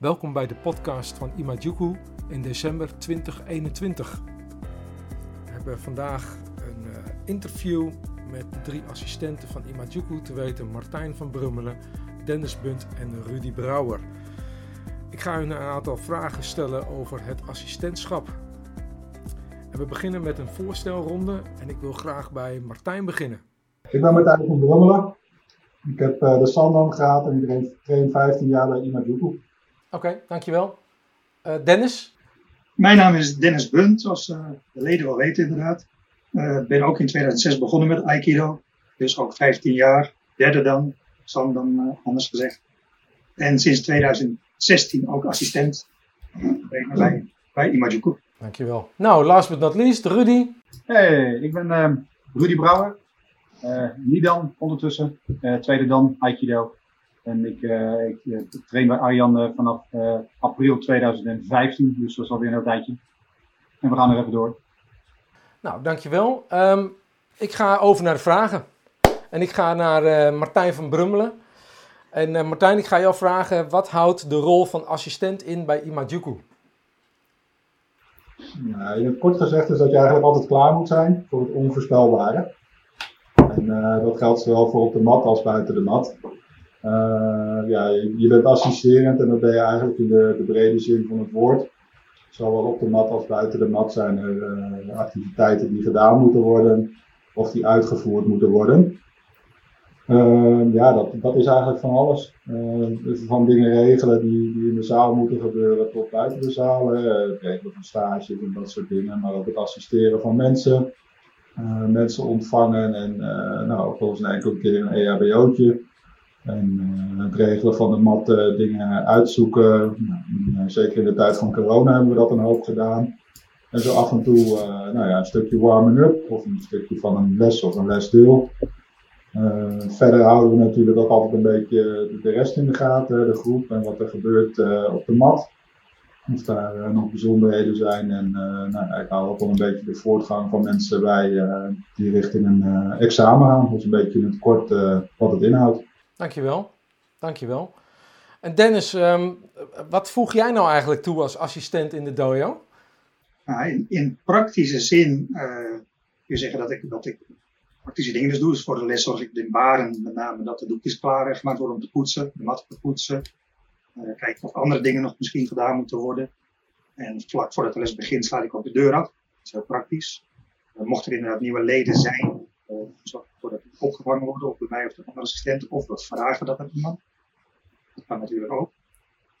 Welkom bij de podcast van Imajuku in december 2021. We hebben vandaag een uh, interview met drie assistenten van Imajuku, te weten Martijn van Brummelen, Dennis Bunt en Rudy Brouwer. Ik ga u een aantal vragen stellen over het assistentschap. En we beginnen met een voorstelronde en ik wil graag bij Martijn beginnen. Ik ben Martijn van Brummelen. Ik heb uh, de Sandam gehad en ik train 15 jaar bij Imajuku. Oké, okay, dankjewel. Uh, Dennis? Mijn naam is Dennis Bunt, zoals uh, de leden wel weten inderdaad. Ik ben ook in 2006 begonnen met Aikido. Dus ook 15 jaar, derde dan, Sandam anders gezegd. En sinds 2016 ook assistent bij, bij Imajuku. Dankjewel. Nou, last but not least, Rudy. Hey, ik ben Rudy Brouwer. Uh, Nidan ondertussen, uh, tweede dan Aikido. En ik, uh, ik train bij Arjan vanaf april 2015, dus dat is alweer een tijdje. En we gaan er even door. Nou, dankjewel. Um, ik ga over naar de vragen. En ik ga naar Martijn van Brummelen. En Martijn, ik ga jou vragen, wat houdt de rol van assistent in bij Imajuku? Nou, kort gezegd is dat je eigenlijk altijd klaar moet zijn voor het onvoorspelbare. En uh, dat geldt zowel voor op de mat als buiten de mat. Uh, ja, je bent assisterend en dat ben je eigenlijk in de, de brede zin van het woord. Zowel op de mat als buiten de mat zijn er uh, activiteiten die gedaan moeten worden of die uitgevoerd moeten worden. ja, dat, dat is eigenlijk van alles. Van dingen regelen die, in de zaal moeten gebeuren tot buiten de zaal. het regelen van stages en dat soort dingen. Maar ook het assisteren van mensen. Mensen ontvangen en nou, volgens mij enkele keer een EHBO'tje. En uh, het regelen van de mat dingen uitzoeken. Nou, zeker in de tijd van corona hebben we dat een hoop gedaan. En zo af en toe nou ja, een stukje warming up of een stukje van een les of een lesdeel. verder houden we natuurlijk ook altijd een beetje de rest in de gaten, de groep en wat er gebeurt op de mat. Of daar nog bijzonderheden zijn. En nou, ik hou ook wel een beetje de voortgang van mensen bij die richting een examen gaan. Dus een beetje in het kort wat het inhoudt. Dankjewel. Dankjewel. En Dennis, um, wat voeg jij nou eigenlijk toe als assistent in de dojo? Nou, in, praktische zin kun je zeggen dat ik, dat ik praktische dingen dus doe. Dus voor de les zorg ik in baren met name dat de doekjes klaar gemaakt worden om te poetsen, de mat te poetsen. Uh, kijken of andere dingen nog misschien gedaan moeten worden. En vlak voordat de les begint sluit ik ook de deur af. Dat is heel praktisch. Uh, mochten er inderdaad nieuwe leden zijn, uh, zorg ervoor dat die opgevangen worden, of bij mij of de andere assistent, of we vragen dat aan iemand. Dat kan natuurlijk ook.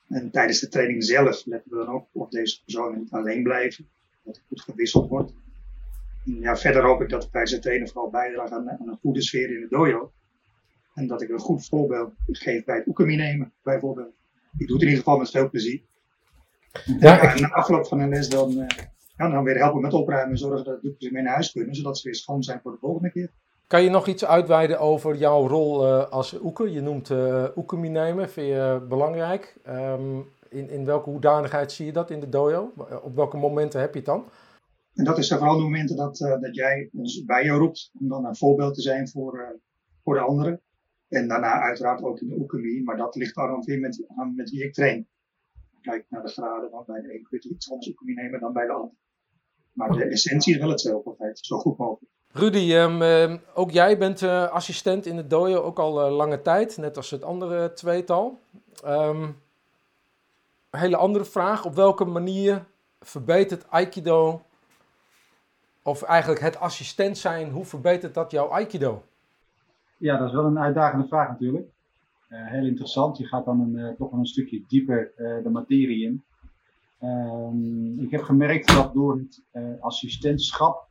En tijdens de training zelf letten we dan ook op deze personen niet alleen blijven, dat er goed gewisseld wordt. En ja, verder hoop ik dat ik tijdens het trainen vooral bijdrage aan, aan, een goede sfeer in de dojo. En dat ik een goed voorbeeld geef bij het oekemi nemen, bijvoorbeeld ik doe het in ieder geval met veel plezier. Ja, ik... Na afloop van een les dan, uh, ja, dan weer helpen met opruimen en zorgen dat de doekjes mee naar huis kunnen, zodat ze weer schoon zijn voor de volgende keer. Kan je nog iets uitweiden over jouw rol uh, als oeke? Je noemt uh, nemen, vind je belangrijk. Um, in, in welke hoedanigheid zie je dat in de dojo? Op welke momenten heb je het dan? En dat is vooral de momenten dat, uh, dat jij ons bij je roept om dan een voorbeeld te zijn voor, voor de anderen. En daarna uiteraard ook in de oekemie, maar dat ligt dan weer met, aan met wie ik train. Kijk naar de graden, want bij de een kun je iets anders nemen dan bij de ander. Maar de essentie is wel hetzelfde zo goed mogelijk. Rudy, um, ook jij bent uh, assistent in de dojo, ook al uh, lange tijd, net als het andere tweetal. Een hele andere vraag, op welke manier verbetert Aikido, of eigenlijk het assistent zijn, hoe verbetert dat jouw Aikido? Ja, dat is wel een uitdagende vraag natuurlijk. Uh, heel interessant. Je gaat dan een, toch een stukje dieper de materie in. Ik heb gemerkt dat door het assistentschap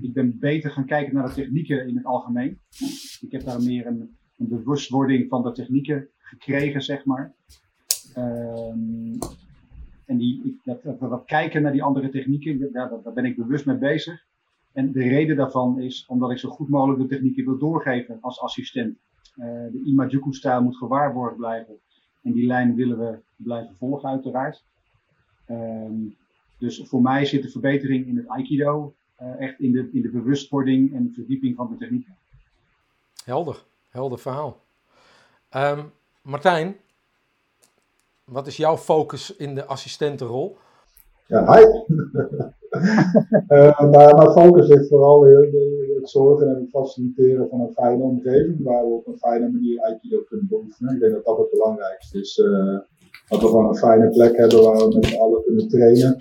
ik ben beter gaan kijken naar de technieken in het algemeen. Ik heb daar meer een, een bewustwording van de technieken gekregen, zeg maar. Um, en die, dat, dat, kijken naar die andere technieken, daar, daar ben ik bewust mee bezig. En de reden daarvan is omdat ik zo goed mogelijk de technieken wil doorgeven als assistent. Uh, de Imajuku-stijl moet gewaarborgd blijven. En die lijn willen we blijven volgen, uiteraard. Um, dus voor mij zit de verbetering in het Aikido echt in de, in de bewustwording en verdieping van de technieken. Helder, helder verhaal. Um, Martijn, Wat is jouw focus in de assistentenrol? Ja, hi. uh, maar mijn focus ligt vooral in het zorgen en het faciliteren van een fijne omgeving waar we op een fijne manier Aikido kunnen beoefenen. Ik denk dat dat het belangrijkste is. Uh, dat we gewoon een fijne plek hebben waar we met z'n allen kunnen trainen.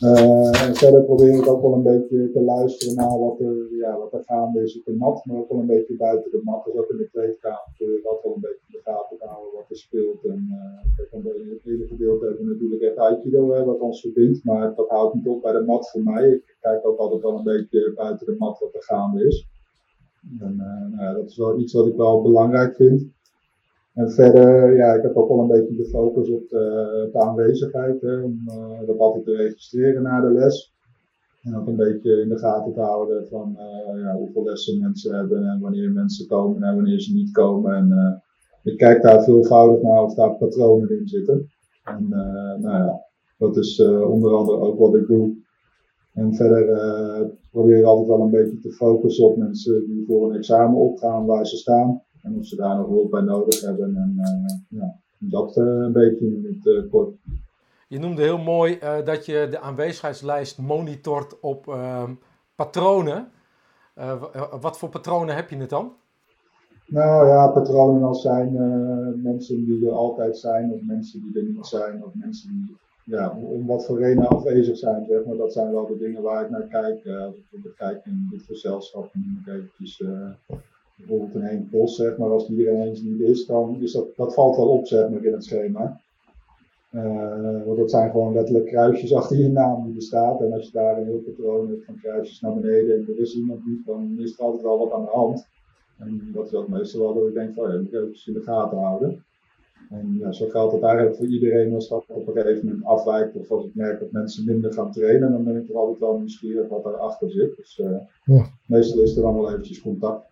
Uh, en verder probeer ik ook wel een beetje te luisteren naar wat er, ja, wat er gaande is op de mat, maar ook wel een beetje buiten de mat. Dus ook in de kleedkamer probeer ik altijd wel een beetje in de gaten te houden wat er speelt. En uh, in het hele gedeelte hebben we natuurlijk echt Aikido hè, wat ons verbindt, maar dat houdt niet op bij de mat voor mij. Ik kijk ook altijd wel een beetje buiten de mat wat er gaande is. En uh, nou, dat is wel iets wat ik wel belangrijk vind. En verder, ja, ik heb ook wel een beetje de focus op de, de aanwezigheid, om uh, dat altijd te registreren na de les. En ook een beetje in de gaten te houden van uh, ja, hoeveel lessen mensen hebben en wanneer mensen komen en wanneer ze niet komen. En ik kijk daar veelvoudig naar of daar patronen in zitten. En nou ja, dat is onder andere ook wat ik doe. En verder probeer ik altijd wel een beetje te focussen op mensen die voor een examen opgaan waar ze staan. En of ze daar nog hulp bij nodig hebben. En uh, ja, dat uh, een beetje in het uh, kort. Je noemde heel mooi dat je de aanwezigheidslijst monitort op ehm, patronen. wat voor patronen heb je het dan? Nou ja, patronen als zijn mensen die er altijd zijn, of mensen die er niet zijn, of mensen die ja, om wat voor reden afwezig zijn, zeg maar. Dat zijn wel de dingen waar ik naar kijk. als ik kijk in dit gezelschap, moet ik eventjes bijvoorbeeld een Henk Bos, zeg maar, als die er ineens niet is, dan is dat, dat valt wel op, zeg maar, in het schema. Uh, want dat zijn gewoon letterlijk kruisjes achter je naam die bestaat. En als je daar een heel patroon hebt van kruisjes naar beneden en er is iemand niet, dan is er altijd wel wat aan de hand. En dat is ook meestal wel dat ik denk van, ja, moet even in de gaten houden. En ja, zo geldt het eigenlijk voor iedereen als dat op een gegeven moment afwijkt. Of als ik merk dat mensen minder gaan trainen, dan ben ik er altijd wel nieuwsgierig wat daarachter zit. Dus uh, ja. meestal is er dan wel eventjes contact.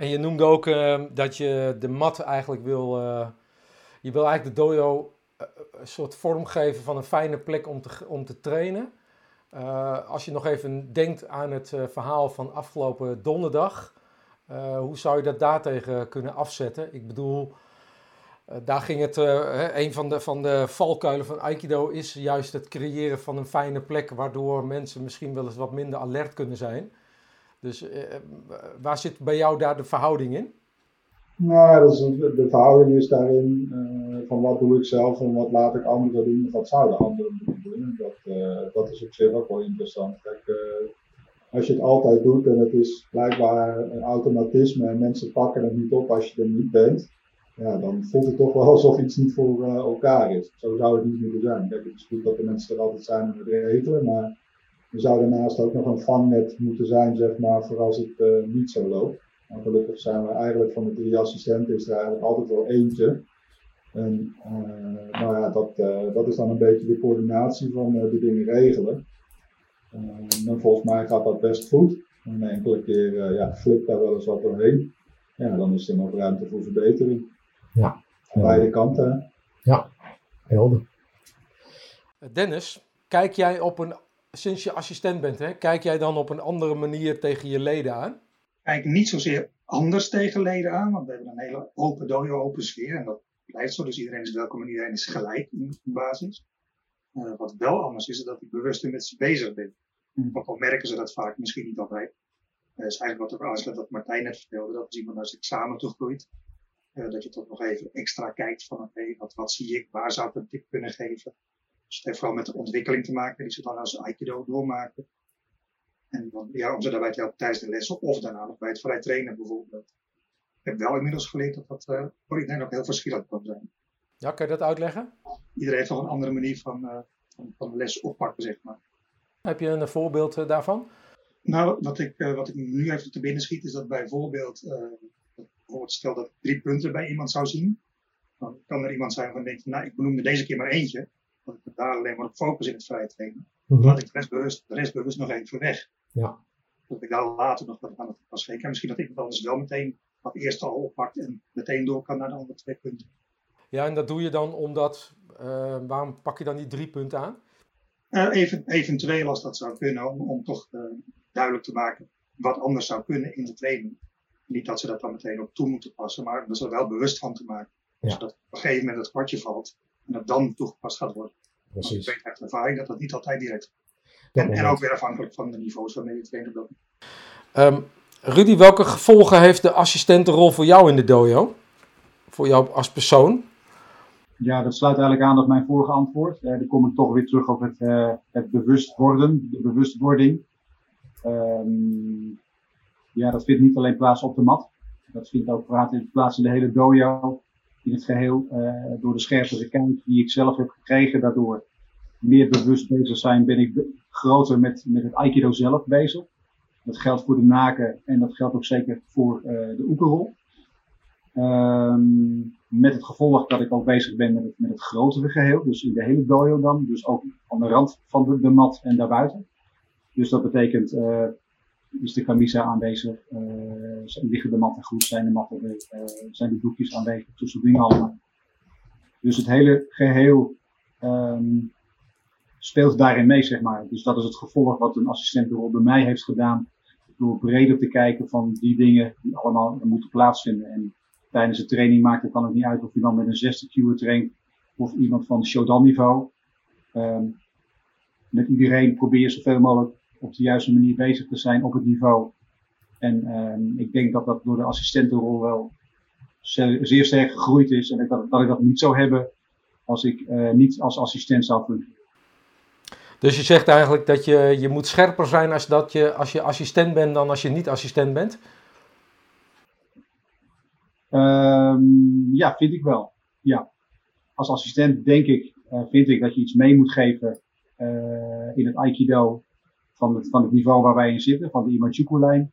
En je noemde ook uh, dat je de mat eigenlijk wil. Uh, je wil eigenlijk de dojo uh, een soort vorm geven van een fijne plek om te, om te trainen. als je nog even denkt aan het verhaal van afgelopen donderdag. hoe zou je dat daartegen kunnen afzetten? Ik bedoel, daar ging het. een van de, van de valkuilen van Aikido is juist het creëren van een fijne plek. Waardoor mensen misschien wel eens wat minder alert kunnen zijn. Dus uh, waar zit bij jou daar de verhouding in? Nou, dat de verhouding is daarin uh, van wat doe ik zelf en wat laat ik anderen doen of wat zouden anderen moeten doen. Dat, dat is op zich ook wel interessant. Kijk, als je het altijd doet en het is blijkbaar een automatisme en mensen pakken het niet op als je er niet bent, ja, dan voelt het toch wel alsof iets niet voor elkaar is. Zo zou het niet moeten zijn. Kijk, het is goed dat de mensen er altijd zijn en het regelen, maar er zou daarnaast ook nog een vangnet moeten zijn, zeg maar, voor als het uh, niet zo loopt. Maar gelukkig zijn we eigenlijk van de drie assistenten is er eigenlijk altijd wel eentje. En uh, nou ja, dat, uh, dat is dan een beetje de coördinatie van de dingen regelen. en volgens mij gaat dat best goed. En enkele keer ja, flipt daar wel eens wat doorheen. Ja, dan is er nog ruimte voor verbetering. Ja. Aan beide kanten. Ja, helder. Dennis, kijk jij op een sinds je assistent bent, hè, kijk jij dan op een andere manier tegen je leden aan? Kijk niet zozeer anders tegen leden aan, want we hebben een hele open dojo, open sfeer. En dat blijft zo, dus iedereen is welkom en iedereen is gelijk in de basis. Uh, wat wel anders is, is dat ik bewust met ze bezig ben. Mm. Ook al merken ze dat vaak misschien niet altijd. Dat is eigenlijk wat er aansluit wat Martijn net vertelde, dat als iemand naar zijn examen toegroeit, uh, dat je toch nog even extra kijkt van, oké, okay, wat, wat zie ik, waar zou ik een tip kunnen geven? Dus het heeft vooral met de ontwikkeling te maken die ze dan als Aikido doormaken. En dan, ja, om ze daarbij te helpen tijdens de lessen of daarna nog bij het vrij trainen bijvoorbeeld. Ik heb wel inmiddels geleerd dat dat uh, voor iedereen ook heel verschillend kan zijn. Ja, kan je dat uitleggen? Iedereen heeft toch een andere manier van, uh, van, van les oppakken, zeg maar. Heb je een voorbeeld uh, daarvan? Nou, wat ik, wat ik nu even te binnen schiet, is dat bijvoorbeeld, bijvoorbeeld stel dat ik drie punten bij iemand zou zien. Dan kan er iemand zijn van denkt, nou, ik benoemde deze keer maar eentje dat ik daar alleen maar op focus in het vrije trainen. Mm Laat ik de rest, bewust, de rest bewust nog even weg. Ja. Dat ik daar later nog wat aan het pas. En misschien dat ik het anders wel meteen wat eerst al oppakt en meteen door kan naar de andere twee punten. Ja, en dat doe je dan omdat, uh, waarom pak je dan die drie punten aan? Uh, even, eventueel als dat zou kunnen, om, om toch uh, duidelijk te maken wat anders zou kunnen in de training. Niet dat ze dat dan meteen op toe moeten passen, maar er wel bewust van te maken. Dus dat op een gegeven moment het kwartje valt en dat dan toegepast gaat worden. Precies. Ik weet uit ervaring dat dat niet altijd direct. Dat En, en ook weer afhankelijk van de niveaus waarmee je traint op dat Ehm, Rudy, welke gevolgen heeft de assistentenrol voor jou in de dojo? Voor jou als persoon? Ja, dat sluit eigenlijk aan op mijn vorige antwoord. Eh dan kom ik toch weer terug op het, eh, het bewust worden, de bewustwording. Ehm, ja, dat vindt niet alleen plaats op de mat. Dat vindt ook plaats- plaats in de hele dojo. In het geheel, eh, door de scherpere kijk die ik zelf heb gekregen. Daardoor meer bewust bezig zijn, ben ik groter met, met het Aikido zelf bezig. Dat geldt voor de naken en dat geldt ook zeker voor eh, de oekerrol. Ehm, met het gevolg dat ik ook bezig ben met het, met het grotere geheel. Dus in de hele dojo dan. Dus ook aan de rand van de, de mat en daarbuiten. Dus dat betekent, eh, is de camisa aanwezig, eh, liggen de matten goed, zijn de matten, eh, zijn de doekjes aanwezig, soort dingen allemaal. Dus het hele geheel ehm, speelt daarin mee, zeg maar. Dus dat is het gevolg wat een assistentenrol bij mij heeft gedaan. Door breder te kijken van die dingen die allemaal moeten plaatsvinden. En tijdens de training maakt het dan ook niet uit of je dan met een zesde cuer traint of iemand van Shodan niveau. Ehm, met iedereen probeer zoveel mogelijk op de juiste manier bezig te zijn op het niveau. En ehm, ik denk dat dat door de assistentenrol wel ze- zeer sterk gegroeid is. En dat, dat ik dat niet zou hebben als ik eh, niet als assistent zou functioneren. Dus je zegt eigenlijk dat je, je moet scherper zijn als, dat je, als je assistent bent dan als je niet assistent bent? Ehm, ja, vind ik wel. Ja. Als assistent denk ik, eh, vind ik dat je iets mee moet geven eh, in het Aikido van het, van het niveau waar wij in zitten, van de Imajuku-lijn.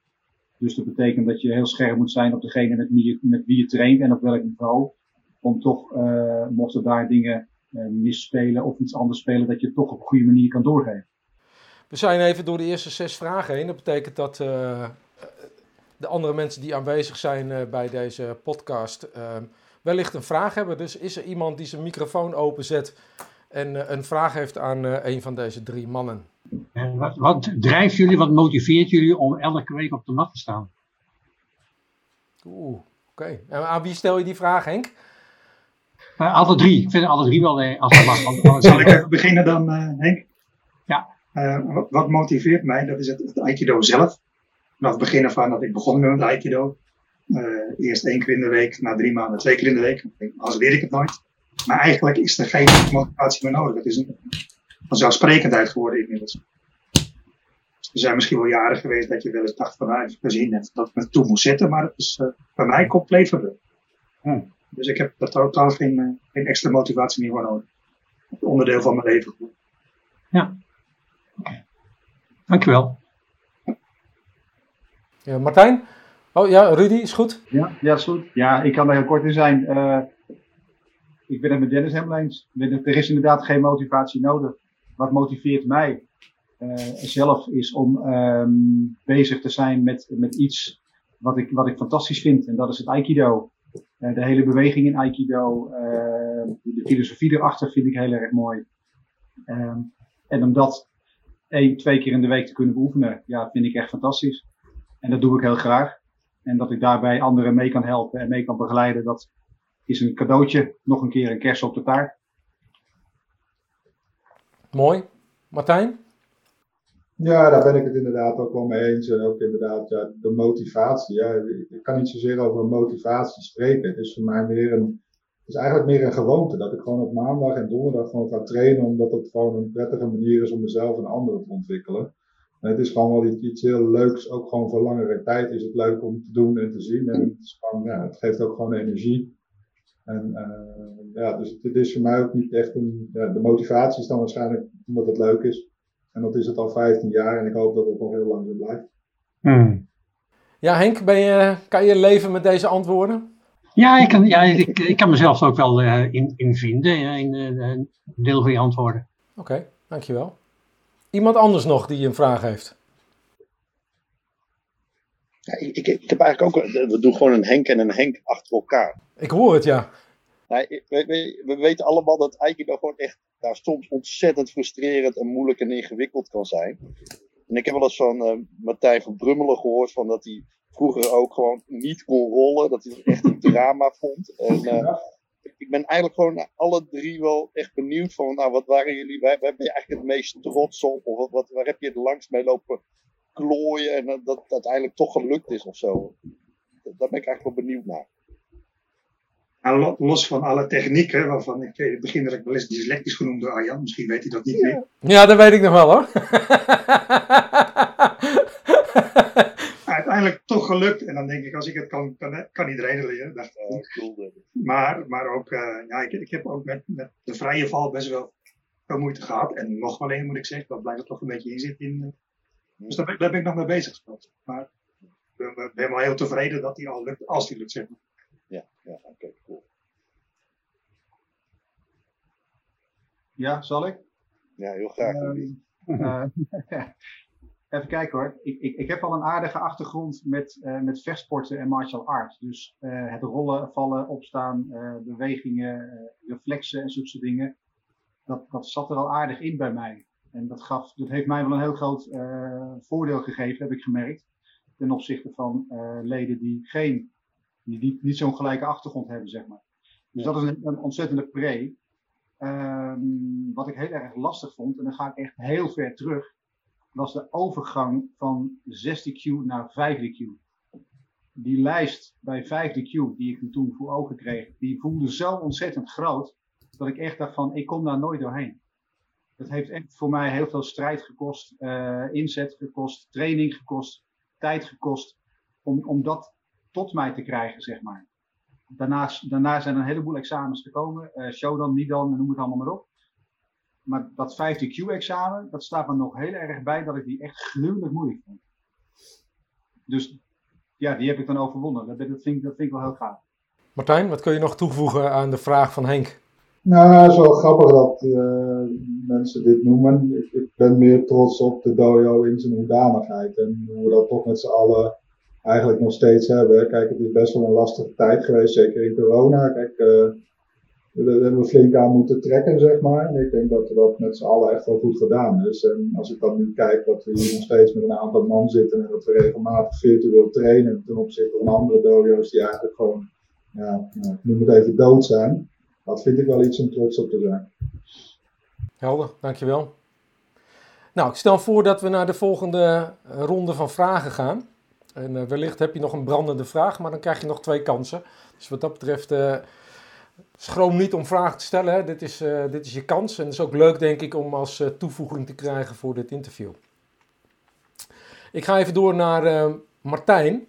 Dus dat betekent dat je heel scherp moet zijn op degene met wie je, met wie je traint en op welk niveau. Om toch, eh mochten daar dingen eh, misspelen of iets anders spelen, dat je het toch op een goede manier kan doorgeven. We zijn even door de eerste zes vragen heen. Dat betekent dat eh, de andere mensen die aanwezig zijn bij deze podcast wellicht een vraag hebben. Dus is er iemand die zijn microfoon openzet en een vraag heeft aan een van deze drie mannen? Wat, wat drijft jullie, wat motiveert jullie om elke week op de mat te staan? Oeh, oké. En aan wie stel je die vraag, Henk? Eh, alle drie. Ik vind alle drie wel, eh, als dat mag. Zal ik even beginnen dan, eh, Henk? Ja. Eh, wat, wat motiveert mij, dat is het, het Aikido zelf. Vanaf het begin af aan dat ik begon met het Aikido. Eh, eerst één keer in de week, na drie maanden twee keer in de week. Anders leer ik het nooit. Maar eigenlijk is er geen motivatie meer nodig. Het is een vanzelfsprekendheid geworden inmiddels. Er zijn misschien wel jaren geweest dat je wel eens dacht van, nou, even gezien dat ik me toe moest zetten. Maar dat is eh, bij mij compleet verbeurd. Hmm. Dus ik heb daar totaal geen, eh, geen extra motivatie meer voor nodig. Het onderdeel van mijn leven geworden. Dankjewel. Ja, Martijn? Oh ja, Rudy, is goed. Ja, ja, is goed. Ja, ik kan daar heel kort in zijn. Eh, ik ben het met Dennis helemaal eens. Er is inderdaad geen motivatie nodig. Wat motiveert mij zelf is om ehm, bezig te zijn met, met iets wat ik, wat ik fantastisch vind. En dat is het Aikido. Eh, de hele beweging in Aikido, eh, de filosofie erachter vind ik heel erg mooi. Ehm, en om dat één, twee keer in de week te kunnen beoefenen, ja, vind ik echt fantastisch. En dat doe ik heel graag. En dat ik daarbij anderen mee kan helpen en mee kan begeleiden, dat is een cadeautje. Nog een keer een kers op de taart. Mooi. Martijn? Ja, daar ben ik het inderdaad ook wel mee eens. En ook inderdaad, ja, de motivatie. Ja, ik kan niet zozeer over motivatie spreken. Het is voor mij meer een, het is eigenlijk meer een gewoonte. Dat ik gewoon op maandag en donderdag gewoon ga trainen, omdat het gewoon een prettige manier is om mezelf en anderen te ontwikkelen. En het is gewoon wel iets, heel leuks, ook gewoon voor langere tijd is het leuk om te doen en te zien. En het, is gewoon, het geeft ook gewoon energie. En eh, ja, dus het is voor mij ook niet echt een, ja, de motivatie is dan waarschijnlijk omdat het leuk is. En dat is het al 15 jaar en ik hoop dat het nog heel lang zo blijft. Hmm. Ja, Henk, ben je, kan je leven met deze antwoorden? Ja, ik kan, ja ik, ik kan mezelf ook wel eh, in, in vinden, ja, in eh, een deel van je antwoorden. Oké, dankjewel. Iemand anders nog die een vraag heeft? Ja, ik, ik, ik heb eigenlijk ook, we doen gewoon een Henk en een Henk achter elkaar. Ik hoor het, ja. Nou, we, we, we weten allemaal dat Aikido gewoon echt nou, soms ontzettend frustrerend en moeilijk en ingewikkeld kan zijn. En ik heb wel eens van eh, Martijn van Brummelen gehoord van dat hij vroeger ook gewoon niet kon rollen. Dat hij het echt een drama vond. En eh, ik ben eigenlijk gewoon alle drie wel echt benieuwd van, nou, wat waren jullie, waar, waar ben je eigenlijk het meest trots op? Of wat, wat, waar heb je het langst mee lopen klooien en dat dat uiteindelijk toch gelukt is of zo? Daar ben ik eigenlijk wel benieuwd naar. Los van alle technieken, waarvan ik in het begin dat ik wel eens dyslectisch genoemd door Arjan, misschien weet hij dat niet meer. Ja, dat weet ik nog wel hoor. Uiteindelijk toch gelukt. En dan denk ik, als ik het kan, kan, kan iedereen het leren. Dat, maar, maar ook, uh, ja, ik, ik heb ook met, met de vrije val best wel veel moeite gehad. En nog wel één moet ik zeggen, dat blijft er toch een beetje in zitten. In, dus daar ben, daar ben ik nog mee bezig. Maar ik ben, ben wel heel tevreden dat die al lukt, als die lukt, zeg maar. Ja, oké, okay, cool. Ja, zal ik? Ja, heel graag. Uh, even kijken hoor. Ik, ik, ik heb al een aardige achtergrond met, uh, met vechtsporten en martial arts. Dus uh, het rollen, vallen, opstaan, bewegingen, reflexen en zulke dingen. Dat, dat zat er al aardig in bij mij. En dat, gaf, dat heeft mij wel een heel groot voordeel gegeven, heb ik gemerkt. Ten opzichte van leden die geen die niet, niet zo'n gelijke achtergrond hebben, zeg maar. Dus dat is een, een ontzettende pre. Um, wat ik heel erg lastig vond, en dan ga ik echt heel ver terug, was de overgang van 6 Q naar 5 Q. Die lijst bij 5 Q, die ik toen voor ogen kreeg, die voelde zo ontzettend groot, dat ik echt dacht van, ik kom daar nooit doorheen. Dat heeft echt voor mij heel veel strijd gekost, uh, inzet gekost, training gekost, tijd gekost, om, om dat tot mij te krijgen, zeg maar. Daarna, daarna zijn er een heleboel examens gekomen. Uh, Shodan, Nidan, noem het allemaal maar op. Maar dat 50Q-examen, dat staat me nog heel erg bij dat ik die echt gruwelijk moeilijk vond. Dus ja, die heb ik dan overwonnen. Dat, dat, vind, ik, dat vind ik wel heel gaaf. Martijn, wat kun je nog toevoegen aan de vraag van Henk? Nou, het is wel grappig dat uh, mensen dit noemen. Ik, ik, ben meer trots op de dojo in zijn hoedanigheid. En hoe we dat toch met z'n allen eigenlijk nog steeds hebben. Kijk, het is best wel een lastige tijd geweest, zeker in corona. Kijk, uh, daar hebben we flink aan moeten trekken, zeg maar. En ik denk dat we dat met z'n allen echt wel goed gedaan is. En als ik dan nu kijk dat we hier nog steeds met een aantal man zitten en dat we regelmatig virtueel trainen ten opzichte van andere dojo's die eigenlijk gewoon, ja, noem het even dood zijn. Dat vind ik wel iets om trots op te zijn. Helder, dankjewel. Nou, ik stel voor dat we naar de volgende ronde van vragen gaan. En uh, wellicht heb je nog een brandende vraag, maar dan krijg je nog twee kansen. Dus wat dat betreft, uh, schroom niet om vragen te stellen. Dit, is, uh, dit is je kans. En het is ook leuk, denk ik, om als toevoeging te krijgen voor dit interview. Ik ga even door naar Martijn.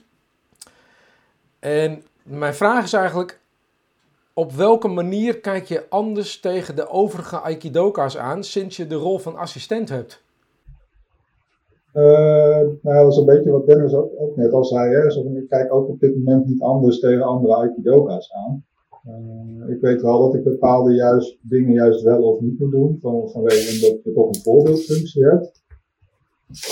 En mijn vraag is eigenlijk: op welke manier kijk je anders tegen de overige Aikidoka's aan sinds je de rol van assistent hebt? Uh, nou, dat is een beetje wat Dennis ook, net al zei. Hè. Ik kijk ook op dit moment niet anders tegen andere Aikidoka's aan. Uh, ik weet wel dat ik bepaalde juist, dingen juist wel of niet moet doen, van, vanwege dat je toch een voorbeeldfunctie hebt.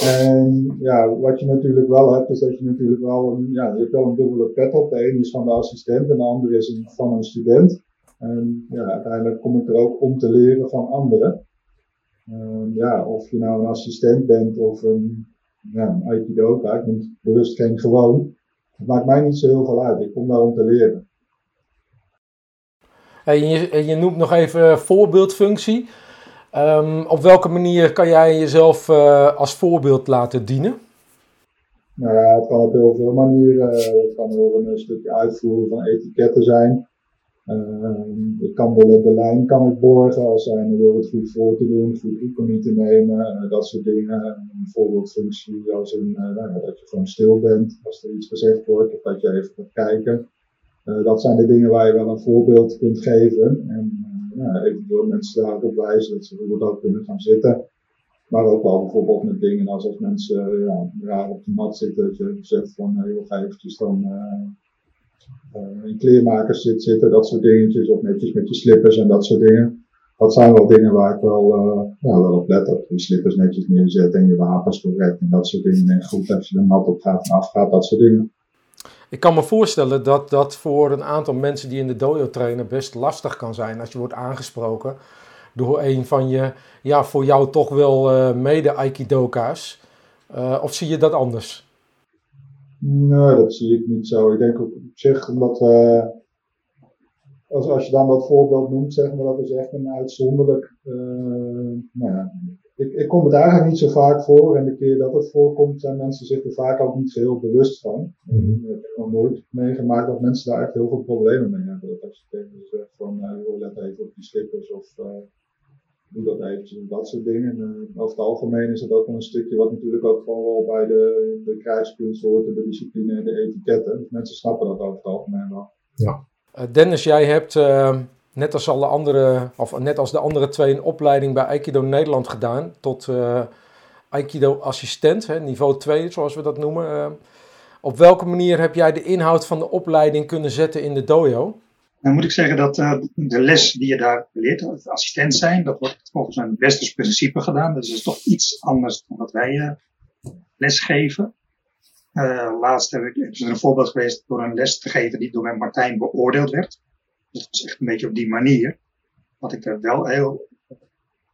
En ja, wat je natuurlijk wel hebt, is dat je natuurlijk wel een, ja, je hebt wel een dubbele pet op. De ene is van de assistent en de andere is van een student. En ja, uiteindelijk kom ik er ook om te leren van anderen. Uh, ja, of je nou een assistent bent of een, ja, een Aikidoka, ik noem bewust geen gewoon. Het maakt mij niet zo heel veel uit. Ik kom daar om te leren. Hey, je, je, noemt nog even voorbeeldfunctie. Um, op welke manier kan jij jezelf uh, als voorbeeld laten dienen? Nou ja, het kan op heel veel manieren. Het kan ook een stukje uitvoeren van etiketten zijn. Uh, ik kan de, de lijn kan ik borgen als zijn wil het goed voor te doen, goed oefening te nemen, uh, dat soort dingen. Een voorbeeldfunctie als een, uh, nou, dat je gewoon stil bent als er iets gezegd wordt of dat je even gaat kijken. Uh, dat zijn de dingen waar je wel een voorbeeld kunt geven en nou, eventueel mensen daarop wijzen dat ze bijvoorbeeld ook kunnen gaan zitten. Maar ook wel bijvoorbeeld met dingen als als mensen ja, raar op de mat zitten, dat je zegt van joh, ga eventjes dan uh, in kleermakers zit, zitten, dat soort dingetjes, of netjes met je slippers en dat soort dingen. Dat zijn wel dingen waar ik wel, ja, wel op let. Dat je slippers netjes neerzet en je wapens correct en dat soort dingen. En goed, als je er nat op gaat en afgaat, dat soort dingen. Ik kan me voorstellen dat dat voor een aantal mensen die in de dojo trainen best lastig kan zijn als je wordt aangesproken door een van je, ja, voor jou toch wel uh, mede-aikidoka's. Of zie je dat anders? Nee, dat zie ik niet zo. Ik denk op zich omdat we als, als je dan dat voorbeeld noemt, zeg maar, dat is echt een uitzonderlijk. Uh, nou ja, ik, ik kom het eigenlijk niet zo vaak voor. En de keer dat het voorkomt, zijn mensen zich er vaak ook niet zo heel bewust van. Mm Ik heb nog nooit meegemaakt dat mensen daar echt heel veel problemen mee hebben. Dat als je tegen ze zegt van, uh, let even op die slippers of uh, doe dat eventjes, dat soort dingen. En, uh, over het algemeen is het ook wel een stukje wat natuurlijk ook gewoon wel bij de, de krijgskunst hoort, de discipline en de etiketten. Dus mensen snappen dat over het algemeen wel. Ja. Dennis, jij hebt net als, alle andere, of net als de andere twee, een opleiding bij Aikido Nederland gedaan tot uh, Aikido-assistent, niveau 2 zoals we dat noemen. Uh, op welke manier heb jij de inhoud van de opleiding kunnen zetten in de dojo? Dan moet ik zeggen dat uh, de les die je daar leert, het assistent zijn, dat wordt volgens een westers principe gedaan. Dus dat is toch iets anders dan wat wij lesgeven. laatst heb ik, een voorbeeld geweest door een les te geven die door mijn Martijn beoordeeld werd. Dus is echt een beetje op die manier. Wat ik er wel heel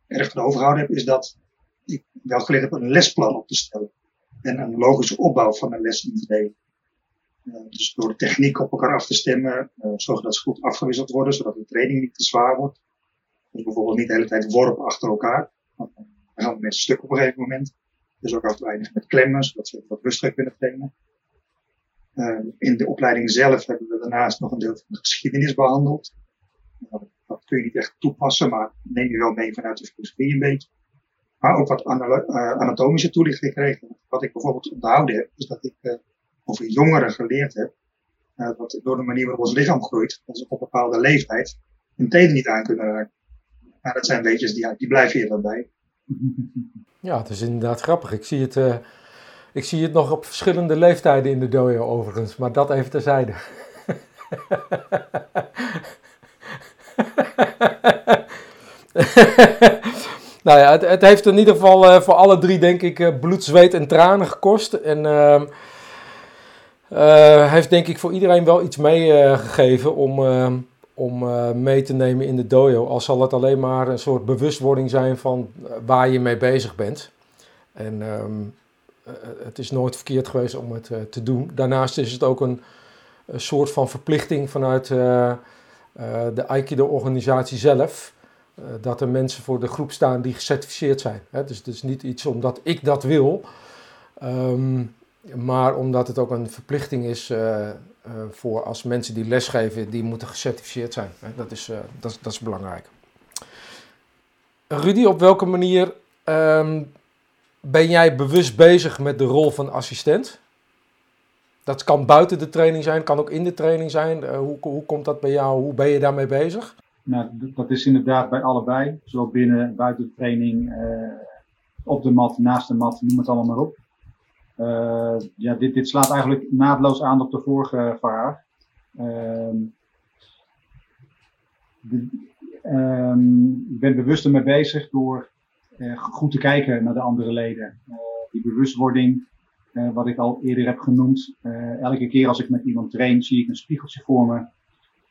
erg van overgehouden heb, is dat ik wel geleerd heb een lesplan op te stellen. En een logische opbouw van een les in te delen. Uh, dus door de techniek op elkaar af te stemmen, uh, zorgen dat ze goed afgewisseld worden, zodat de training niet te zwaar wordt. Dus bijvoorbeeld niet de hele tijd worpen achter elkaar. Want dan gaan mensen stuk op een gegeven moment. Dus ook te weinig met klemmen, zodat ze wat rustiger kunnen trainen. Uh, in de opleiding zelf hebben we daarnaast nog een deel van de geschiedenis behandeld. Nou, dat kun je niet echt toepassen, maar neem je wel mee vanuit de filosofie een beetje. Maar ook wat anatomische toelichting gekregen. Wat ik bijvoorbeeld onthouden heb, is dat ik over jongeren geleerd heb, dat door de manier waarop ons lichaam groeit, ze op een bepaalde leeftijd hun tenen niet aan kunnen raken. Maar dat zijn weetjes die, die blijven hier dan bij. Ja, het is inderdaad grappig. Ik zie het ik zie het nog op verschillende leeftijden in de dojo overigens, maar dat even terzijde. nou ja, het, het, heeft in ieder geval uh, voor alle drie, denk ik, bloed, zweet en tranen gekost. En uh, heeft, denk ik, voor iedereen wel iets meegegeven om, om mee te nemen in de dojo. Al zal het alleen maar een soort bewustwording zijn van waar je mee bezig bent. En ehm, eh, het is nooit verkeerd geweest om het eh, te doen. Daarnaast is het ook een, een soort van verplichting vanuit eh, de Aikido-organisatie zelf. dat er mensen voor de groep staan die gecertificeerd zijn. Hè? Dus het is niet iets omdat ik dat wil, um, maar omdat het ook een verplichting is uh, uh, voor als mensen die lesgeven, die moeten gecertificeerd zijn. Hè? Dat, is, uh, dat, dat, is belangrijk. Rudy, op welke manier um, ben jij bewust bezig met de rol van assistent? Dat kan buiten de training zijn, kan ook in de training zijn. Hoe, hoe komt dat bij jou? Hoe ben je daarmee bezig? Nou, dat is inderdaad bij allebei. Zowel binnen, buiten de training, op de mat, naast de mat, noem het allemaal maar op. Uh, ja, dit, dit slaat eigenlijk naadloos aan op de vorige vraag. Ehm, um, ik ben bewust ermee bezig door uh, goed te kijken naar de andere leden. Uh, die bewustwording, wat ik al eerder heb genoemd. elke keer als ik met iemand train, zie ik een spiegeltje voor me.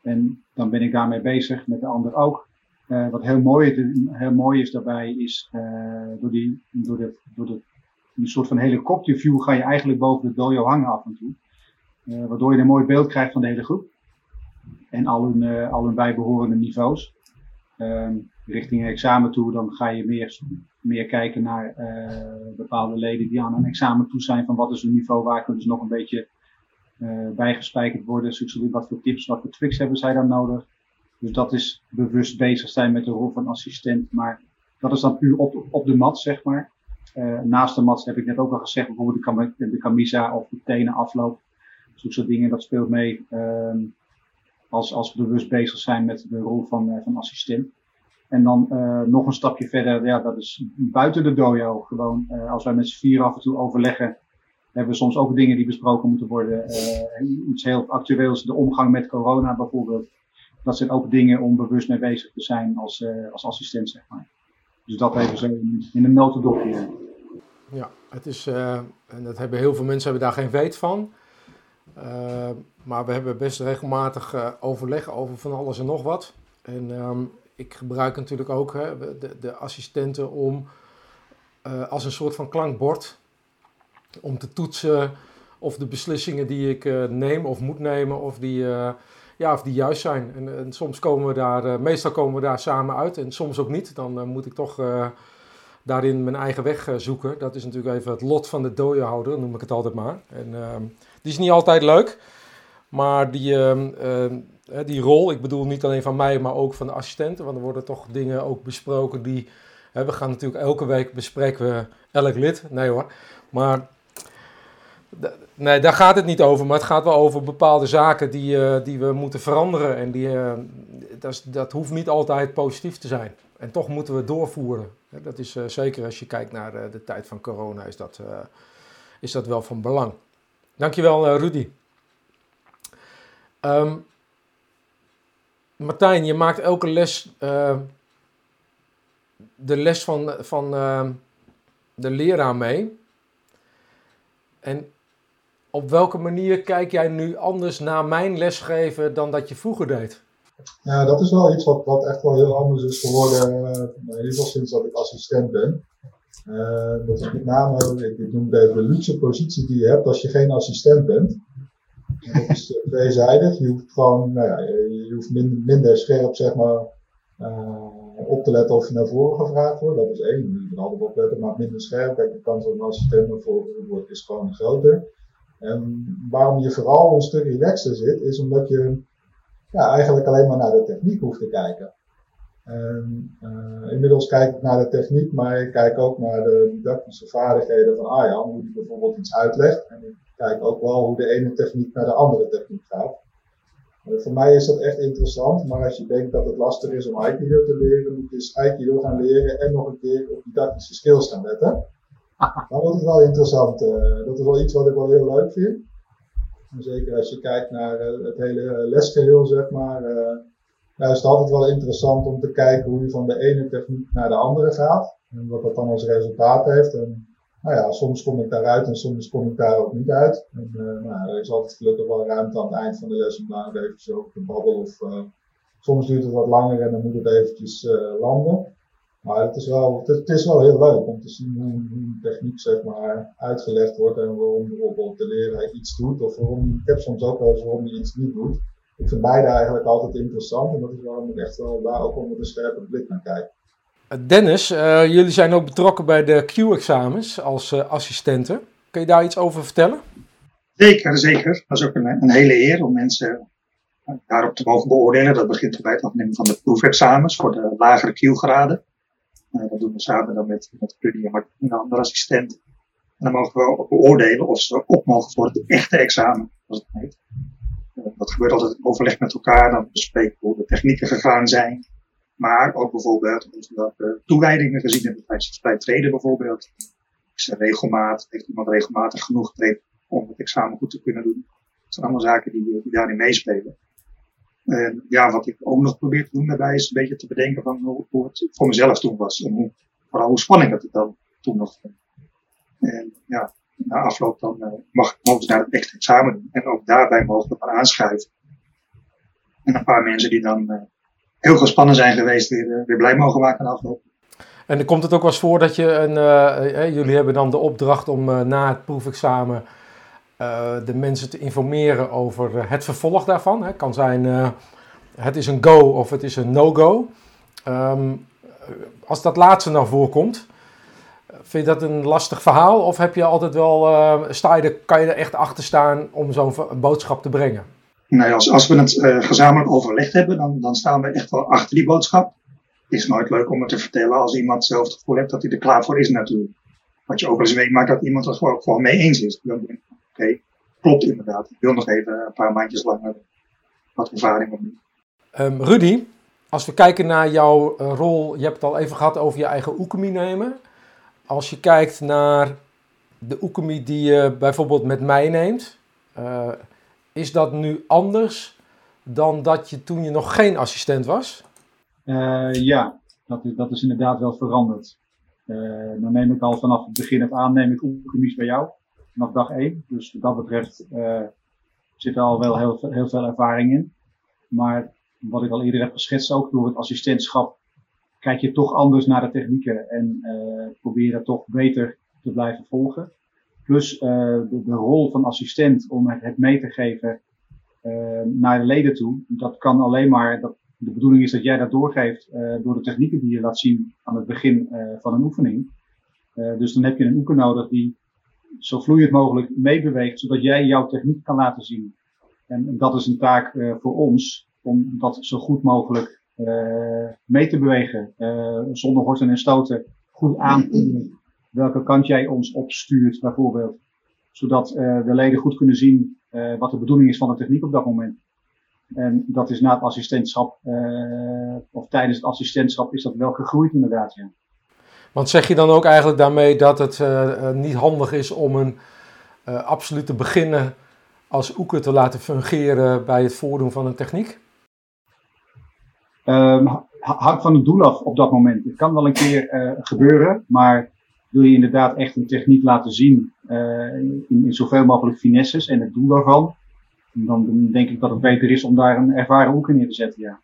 En dan ben ik daarmee bezig, met de ander ook. wat heel mooi, heel mooi is daarbij, is door, die, door, de, door de, een soort van helikopterview ga je eigenlijk boven de dojo hangen af en toe. waardoor je een mooi beeld krijgt van de hele groep. En al hun, al hun bijbehorende niveaus. Ehm, richting een examen toe, dan ga je meer, meer kijken naar uh, bepaalde leden die aan een examen toe zijn. Van wat is een niveau, waar kunnen ze nog een beetje bijgespijkerd worden. Wat voor tips, wat voor tricks hebben zij dan nodig. Dus dat is bewust bezig zijn met de rol van assistent. Maar dat is dan puur op, op de mat, zeg maar. Uh, naast de mat heb ik net ook al gezegd, bijvoorbeeld de, camisa of de tenen afloop. Zulke soort dingen, dat speelt mee. Uh, als, als bewust bezig zijn met de rol van, van assistent. En dan uh, nog een stapje verder, ja, dat is buiten de dojo. Gewoon, als wij met z'n vier af en toe overleggen, hebben we soms ook dingen die besproken moeten worden. Iets heel actueels, de omgang met corona bijvoorbeeld. Dat zijn ook dingen om bewust mee bezig te zijn als, als assistent, zeg maar. Dus dat even zo in, een notendopje. Ja, het is, en dat hebben heel veel mensen hebben daar geen weet van. maar we hebben best regelmatig overleg over van alles en nog wat. En um, ik gebruik natuurlijk ook hè, de, de, assistenten om uh, als een soort van klankbord om te toetsen of de beslissingen die ik uh, neem of moet nemen, of die uh, ja, of die juist zijn. En, en soms komen we daar, eh, meestal komen we daar samen uit en soms ook niet. Dan eh, moet ik toch eh, daarin mijn eigen weg zoeken. Dat is natuurlijk even het lot van de dooiehouder, noem ik het altijd maar. En ehm, die is niet altijd leuk, maar die, ehm, ehm, eh, die rol, ik bedoel niet alleen van mij, maar ook van de assistenten, want er worden toch dingen ook besproken die, we gaan natuurlijk elke week bespreken we elk lid, nee hoor, maar nee, daar gaat het niet over, maar het gaat wel over bepaalde zaken die, eh, die we moeten veranderen en die, eh, dat, is- dat hoeft niet altijd positief te zijn. En toch moeten we doorvoeren. Dat is eh, zeker als je kijkt naar de tijd van corona, is dat, is dat wel van belang. Dankjewel, Rudy. Ehm, Martijn, je maakt elke les de les van, van de leraar mee. En op welke manier kijk jij nu anders naar mijn lesgeven dan dat je vroeger deed? Ja, dat is wel iets wat, wat echt wel heel anders is geworden, eh, in ieder geval sinds dat ik assistent ben. Eh, dat is met name, ik, ik noem het even de luxe positie die je hebt als je geen assistent bent. En dat is eh, tweezijdig. Je hoeft gewoon, nou ja, je, hoeft min- minder scherp, zeg maar, op te letten of je naar voren gevraagd wordt. Dat is één. Je moet altijd op letten, maar minder scherp. Kijk, de kans dat een assistent naar voren wordt is gewoon groter. En waarom je vooral een stuk relaxter zit, is omdat je ja, eigenlijk alleen maar naar de techniek hoeft te kijken. En, eh, inmiddels kijk ik naar de techniek, maar ik kijk ook naar de didactische vaardigheden van Arjan, hoe die bijvoorbeeld iets uitlegt. En ik kijk ook wel hoe de ene techniek naar de andere techniek gaat. Eh, voor mij is dat echt interessant, maar als je denkt dat het lastig is om Aikido te leren, moet je dus Aikido gaan leren en nog een keer op didactische skills gaan letten. Dan wordt het wel interessant. eh, dat is wel iets wat ik wel heel leuk vind. Zeker als je kijkt naar eh, het hele lesgeheel, zeg maar. eh, ja, is het altijd wel interessant om te kijken hoe je van de ene techniek naar de andere gaat. En wat dat dan als resultaat heeft. En nou ja, soms kom ik daaruit en soms kom ik daar ook niet uit. En eh, nou, er is altijd gelukkig wel ruimte aan het eind van de les om daar even zo te babbelen. Of, eh, soms duurt het wat langer en dan moet het eventjes eh, landen. Maar het is, wel, het, is wel heel leuk om te zien hoe, techniek zeg maar, uitgelegd wordt en waarom bijvoorbeeld de leraar iets doet. Of waarom, ik heb soms ook wel eens waarom hij iets niet doet. Ik vind beide eigenlijk altijd interessant en dat is waarom ik echt wel daar ook met een scherpe blik naar kijk. Eh, Dennis, eh, jullie zijn ook betrokken bij de Q-examens als eh, assistenten. Kun je daar iets over vertellen? Zeker, zeker. Dat is ook een, een hele eer om mensen daarop te mogen beoordelen. Dat begint bij het afnemen van de proefexamens voor de lagere Q-graden. Eh, dat doen we samen dan met, met en een andere assistent. En dan mogen we beoordelen of ze op mogen voor het echte examen, zoals het heet. Eh, dat gebeurt altijd in overleg met elkaar. Dan bespreken we hoe de technieken gegaan zijn. Maar ook bijvoorbeeld of we de toewijdingen gezien hebben tijdens het treden bijvoorbeeld. Is er regelmaat, heeft iemand regelmatig genoeg getraind om het examen goed te kunnen doen? Dat zijn allemaal zaken die, die daarin meespelen. En ja, wat ik ook nog probeer te doen daarbij is een beetje te bedenken van hoe, het voor mezelf toen was. En hoe, vooral hoe spannend het dan toen nog vond. En ja, na afloop dan eh, mag, mogen ze naar het echte examen doen. En ook daarbij mogen we maar aanschuiven. En een paar mensen die dan eh, heel gespannen zijn geweest, weer, eh, weer blij mogen maken na afloop. En komt het ook wel eens voor dat je een. jullie hebben dan de opdracht om na het proefexamen de mensen te informeren over eh, het vervolg daarvan. Het kan zijn eh, het is een go of het is een no-go. Eh, als dat laatste nou voorkomt, vind je dat een lastig verhaal? Of heb je altijd wel, eh, sta je er, kan je er echt achter staan om zo'n boodschap te brengen? Nou, als, als we het eh, gezamenlijk overlegd hebben, dan, dan staan we echt wel achter die boodschap. Het is nooit leuk om het te vertellen als iemand zelf het gevoel heeft dat hij er klaar voor is natuurlijk. Wat je ook wel eens meemaakt dat iemand er gewoon, gewoon mee eens is. Oké, klopt inderdaad. Ik wil nog even een paar maandjes langer wat ervaring opnieuw. Ehm, Rudy, als we kijken naar jouw eh, rol, je hebt het al even gehad over je eigen oekemi nemen. Als je kijkt naar de oekemi die je bijvoorbeeld met mij neemt, eh, is dat nu anders dan dat je toen je nog geen assistent was? Eh, ja, dat is, dat is inderdaad wel veranderd. Eh, dan neem ik al vanaf het begin af aan, neem ik oefenis bij jou. Vanaf dag één. Dus wat dat betreft eh, zit er al wel heel, veel- heel veel ervaring in. Maar wat ik al eerder heb geschetst, ook door het assistentschap, kijk je toch anders naar de technieken en eh probeer dat toch beter te blijven volgen. Plus eh, de, de rol van assistent om het, mee te geven naar de leden toe. Dat kan alleen maar, dat, de bedoeling is dat jij dat doorgeeft door de technieken die je laat zien aan het begin van een oefening. dus dan heb je een oeker nodig die zo vloeiend mogelijk meebeweegt, zodat jij jouw techniek kan laten zien. En dat is een taak uh, voor ons, om dat zo goed mogelijk uh, mee te bewegen, uh, zonder horten en stoten, goed aanvoelen welke kant jij ons opstuurt, bijvoorbeeld. Zodat de leden goed kunnen zien wat de bedoeling is van de techniek op dat moment. En dat is na het assistentschap, of tijdens het assistentschap, is dat wel gegroeid inderdaad, ja. Want zeg je dan ook eigenlijk daarmee dat het uh, niet handig is om een uh, absolute beginner als oeker te laten fungeren bij het voordoen van een techniek? Um, hangt van het doel af op dat moment. Het kan wel een keer uh, gebeuren, maar wil je inderdaad echt een techniek laten zien in, in, zoveel mogelijk finesses en het doel daarvan, dan denk ik dat het beter is om daar een ervaren oeker neer te zetten, ja.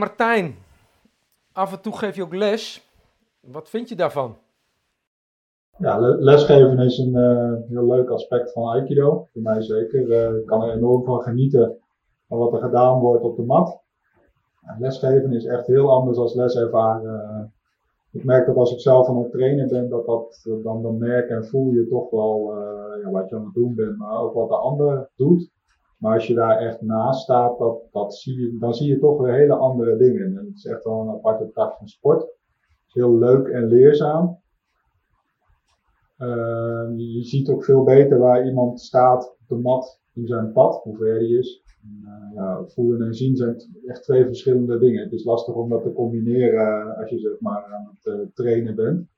Martijn, af en toe geef je ook les. Wat vind je daarvan? Ja, lesgeven is een uh, heel leuk aspect van Aikido. Voor mij zeker. Uh, ik kan er enorm van genieten van wat er gedaan wordt op de mat. lesgeven is echt heel anders dan les ervaren. Uh, ik merk dat als ik zelf aan het trainen ben, dat, dat dan, dan merk en voel je toch wel ja, wat je aan het doen bent, maar ook wat de ander doet. Maar als je daar echt naast staat, dat, dat zie je, dan zie je toch weer hele andere dingen. En het is echt wel een aparte tak van sport heel leuk en leerzaam. Uh, je ziet ook veel beter waar iemand staat op de mat in zijn pad, hoe ver hij is. Uh, ja, voelen en zien zijn echt twee verschillende dingen. Het is lastig om dat te combineren als je zeg maar aan het uh, trainen bent.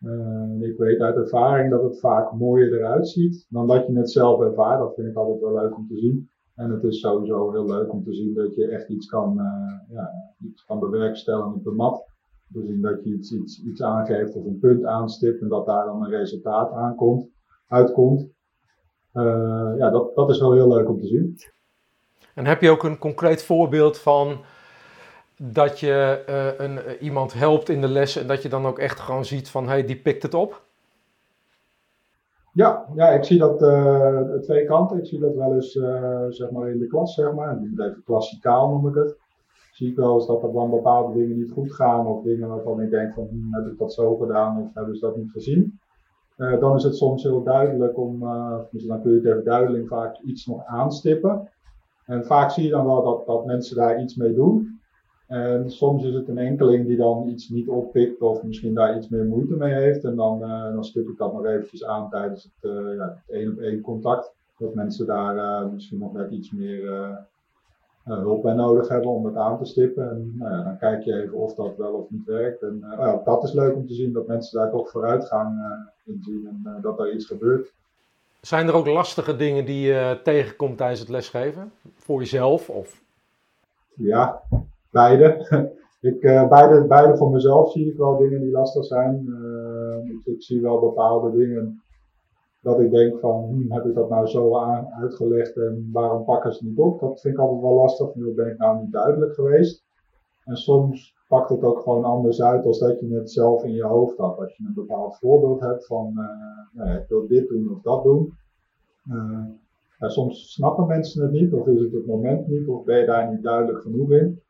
Uh, ik weet uit ervaring dat het vaak mooier eruit ziet dan dat je het zelf ervaart. Dat vind ik altijd wel leuk om te zien. En het is sowieso heel leuk om te zien dat je echt iets kan, ja, iets kan bewerkstelligen op de mat. Dus dat je iets, iets, iets aangeeft of een punt aanstipt en dat daar dan een resultaat aankomt, uitkomt. Uh, ja, dat, dat is wel heel leuk om te zien. En heb je ook een concreet voorbeeld van dat je uh, een, uh, iemand helpt in de les en dat je dan ook echt gewoon ziet van, hé, hey, die pikt het op? Ja, ja, ik zie dat twee kanten. Ik zie dat wel eens zeg maar in de klas, zeg maar. Even klassikaal noem ik het eens dat er dan bepaalde dingen niet goed gaan. Of dingen waarvan ik denk van, hm, heb ik dat zo gedaan of hebben ze dat niet gezien. Uh, dan is het soms heel duidelijk om, dus dan kun je tegen duidelijk vaak iets nog aanstippen. En vaak zie je dan wel dat, dat mensen daar iets mee doen. En soms is het een enkeling die dan iets niet oppikt of misschien daar iets meer moeite mee heeft. En dan, uh, dan stip ik dat nog eventjes aan tijdens het, ja, het één op één contact. Dat mensen daar misschien nog net iets meer hulp bij nodig hebben om het aan te stippen. En nou ja, dan kijk je even of dat wel of niet werkt. En uh, ja, dat is leuk om te zien dat mensen daar toch vooruitgang uh, in zien en dat er iets gebeurt. Zijn er ook lastige dingen die je tegenkomt tijdens het lesgeven? Voor jezelf? Of? Ja, beide. ik, beide. Beide voor mezelf zie ik wel dingen die lastig zijn. Ik, ik, zie wel bepaalde dingen dat ik denk van, hm, heb ik dat nou zo aan, uitgelegd en waarom pakken ze niet op? Dat vind ik altijd wel lastig, nu ben ik nou niet duidelijk geweest. En soms pakt het ook gewoon anders uit als dat je het zelf in je hoofd had. Als je een bepaald voorbeeld hebt van, uh, nou, ik wil dit doen of dat doen. Ja, soms snappen mensen het niet, of is het het moment niet, of ben je daar niet duidelijk genoeg in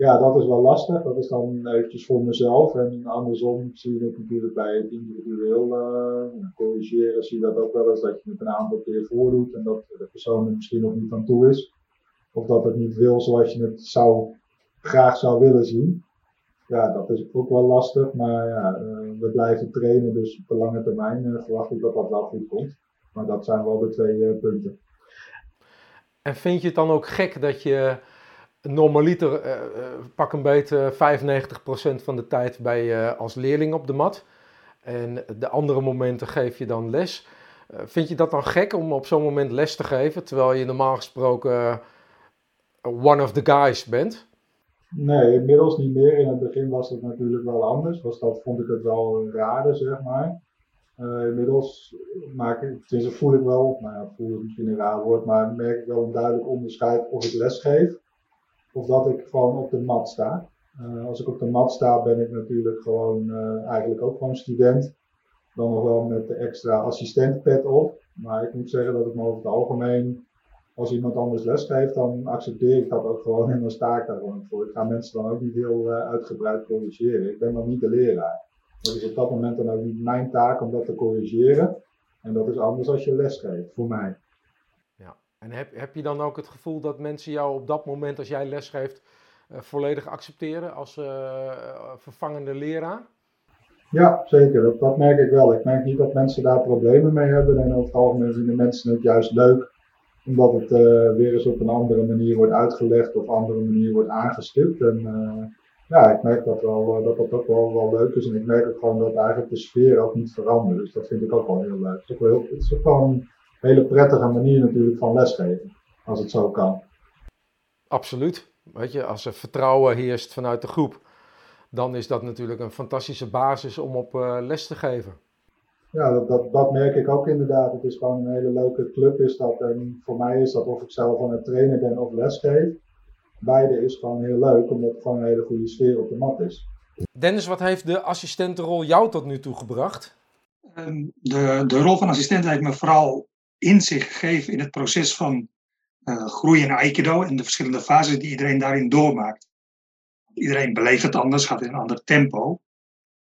ja, dat is wel lastig. Dat is dan eventjes voor mezelf. En andersom zie je het natuurlijk bij het individueel uh, corrigeren. Zie je dat ook wel eens dat je het een aantal keer voordoet en dat de persoon er misschien nog niet aan toe is. Of dat het niet wil zoals je het zou, graag zou willen zien. Ja, dat is ook wel lastig. Maar ja, uh, we blijven trainen. Dus op de lange termijn uh, verwacht ik dat dat wel goed komt. Maar dat zijn wel de twee punten. En vind je het dan ook gek dat je normaliter uh, pak een beetje 95% van de tijd bij je als leerling op de mat. En de andere momenten geef je dan les. Vind je dat dan gek om op zo'n moment les te geven, terwijl je normaal gesproken one of the guys bent? Nee, inmiddels niet meer. In het begin was het natuurlijk wel anders. Was dat, vond ik het wel raar, zeg maar. Inmiddels maak ik, voel ik wel, nou ja, voel ik misschien een raar woord, maar merk ik wel een duidelijk onderscheid of ik les geef of dat ik gewoon op de mat sta. Uh, als ik op de mat sta, ben ik natuurlijk gewoon uh, eigenlijk ook gewoon student. Dan nog wel met de extra assistentpet op. Maar ik moet zeggen dat ik me over het algemeen als iemand anders lesgeeft, dan accepteer ik dat ook gewoon en dan sta ik gewoon voor. Ik ga mensen dan ook niet heel uh, uitgebreid corrigeren. Ik ben dan niet de leraar. Dat is op dat moment dan ook niet mijn taak om dat te corrigeren. En dat is anders als je lesgeeft, voor mij. En heb, heb je dan ook het gevoel dat mensen jou op dat moment, als jij lesgeeft, uh, volledig accepteren als uh, vervangende leraar? Ja, zeker. Dat, merk ik wel. Ik merk niet dat mensen daar problemen mee hebben. En over het algemeen vinden mensen het juist leuk omdat het weer eens op een andere manier wordt uitgelegd of op andere manier wordt aangestipt. En ja, ik merk dat, wel, dat dat ook wel, wel leuk is. En ik merk ook gewoon dat eigenlijk de sfeer ook niet verandert. Dus dat vind ik ook wel heel leuk. Het is ook, wel het hele prettige manier natuurlijk van lesgeven, als het zo kan. Absoluut. Weet je, als er vertrouwen heerst vanuit de groep, dan is dat natuurlijk een fantastische basis om op les te geven. Ja, dat, dat, dat, merk ik ook inderdaad. Het is gewoon een hele leuke club. Is dat. En voor mij is dat of ik zelf aan het trainen ben of lesgeef. Beide is gewoon heel leuk, omdat het gewoon een hele goede sfeer op de mat is. Dennis, wat heeft de assistentenrol jou tot nu toe gebracht? Um, de, de rol van assistent heeft me vooral inzicht gegeven in het proces van uh, groei in Aikido en de verschillende fases die iedereen daarin doormaakt. Iedereen beleeft het anders, gaat in een ander tempo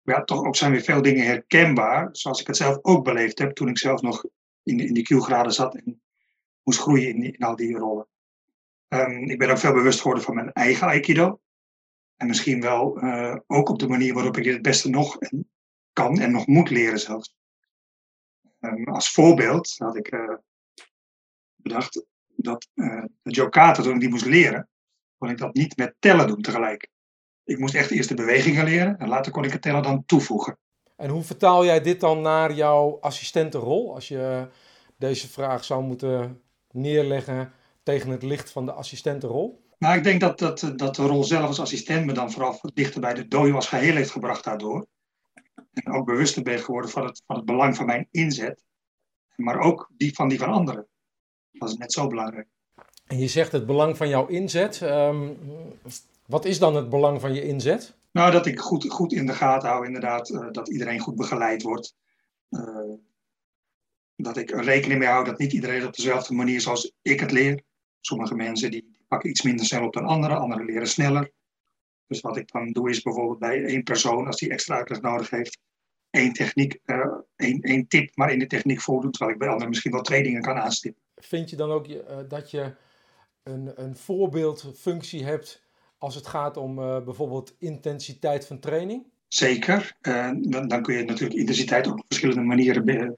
ja, toch ook zijn weer veel dingen herkenbaar, zoals ik het zelf ook beleefd heb toen ik zelf nog in, in die Q-graden zat en moest groeien in, al die rollen. Um, ik ben ook veel bewust geworden van mijn eigen Aikido. En misschien wel uh, ook op de manier waarop ik dit het beste nog kan en nog moet leren zelfs. Um, als voorbeeld had ik uh, bedacht dat uh, de Jokata, toen ik die moest leren, kon ik dat niet met tellen doen tegelijk. Ik moest echt eerst de bewegingen leren en later kon ik het tellen dan toevoegen. En hoe vertaal jij dit dan naar jouw assistentenrol? Als je deze vraag zou moeten neerleggen tegen het licht van de assistentenrol? Nou, ik denk dat, dat, dat de rol zelf als assistent me dan vooral dichter bij de dojo als geheel heeft gebracht daardoor. En ook bewuster ben geworden van het, van het belang van mijn inzet. Maar ook die van die van anderen. Dat is net zo belangrijk. En je zegt het belang van jouw inzet. Um, wat is dan het belang van je inzet? Nou, dat ik goed, goed in de gaten hou, inderdaad. Uh, dat iedereen goed begeleid wordt. Uh, dat ik er rekening mee hou dat niet iedereen op dezelfde manier zoals ik het leer. Sommige mensen die pakken iets minder snel op dan anderen, anderen leren sneller. Dus wat ik dan doe is bijvoorbeeld bij één persoon, als die extra uitleg nodig heeft, één techniek, uh, één, één tip maar in de techniek voordoet, terwijl ik bij anderen misschien wel twee dingen kan aanstippen. Vind je dan ook dat je een, een voorbeeldfunctie hebt als het gaat om uh, bijvoorbeeld intensiteit van training? Zeker. Dan, dan, kun je natuurlijk intensiteit op verschillende manieren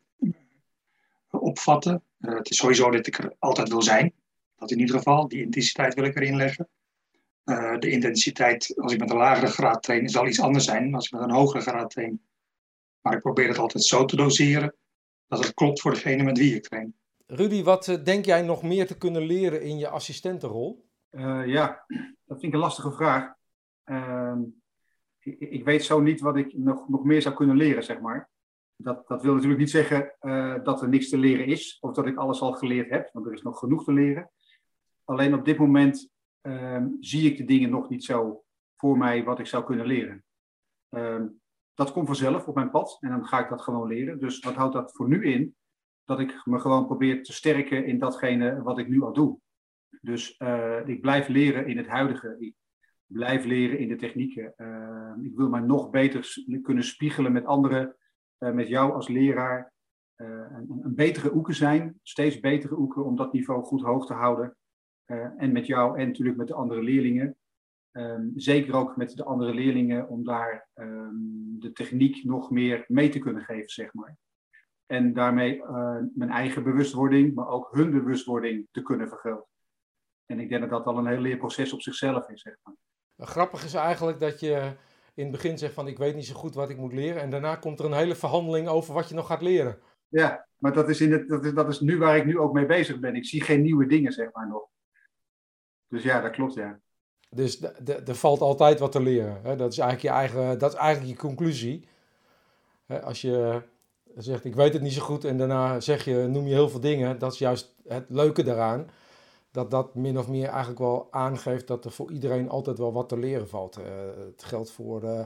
opvatten. Het is sowieso dat ik er altijd wil zijn. Dat in ieder geval, die intensiteit wil ik erin leggen. De intensiteit, als ik met een lagere graad train, zal iets anders zijn dan als ik met een hogere graad train. Maar ik probeer het altijd zo te doseren dat het klopt voor degene met wie ik train. Rudy, wat denk jij nog meer te kunnen leren in je assistentenrol? Uh, ja, dat vind ik een lastige vraag. Uh, ik, ik, weet zo niet wat ik nog, nog meer zou kunnen leren, zeg maar. Dat, dat wil natuurlijk niet zeggen uh, dat er niks te leren is, of dat ik alles al geleerd heb, want er is nog genoeg te leren. Alleen op dit moment ehm, zie ik de dingen nog niet zo voor mij wat ik zou kunnen leren. Ehm, dat komt vanzelf op mijn pad en dan ga ik dat gewoon leren. Dus wat houdt dat voor nu in? Dat ik me gewoon probeer te sterken in datgene wat ik nu al doe. Dus uh, ik blijf leren in het huidige. Ik blijf leren in de technieken. Uh, ik wil mij nog beter kunnen spiegelen met anderen, uh, met jou als leraar. Een, een, betere oeken zijn, steeds betere oeken om dat niveau goed hoog te houden. En met jou en natuurlijk met de andere leerlingen. Um, zeker ook met de andere leerlingen om daar um, de techniek nog meer mee te kunnen geven, zeg maar. En daarmee mijn eigen bewustwording, maar ook hun bewustwording te kunnen vergroten. En ik denk dat dat al een heel leerproces op zichzelf is. Zeg maar. Grappig is eigenlijk dat je in het begin zegt van ik weet niet zo goed wat ik moet leren. En daarna komt er een hele verhandeling over wat je nog gaat leren. Ja, maar dat is, in het, dat is, dat is nu waar ik nu ook mee bezig ben. Ik zie geen nieuwe dingen, zeg maar nog. Dus ja, dat klopt, ja. Dus er valt altijd wat te leren. Hè? Dat, is eigenlijk je eigen, dat is eigenlijk je conclusie. Als je zegt ik weet het niet zo goed en daarna zeg je, noem je heel veel dingen. Dat is juist het leuke daaraan dat dat min of meer eigenlijk wel aangeeft dat er voor iedereen altijd wel wat te leren valt. Uh, het geldt voor, uh,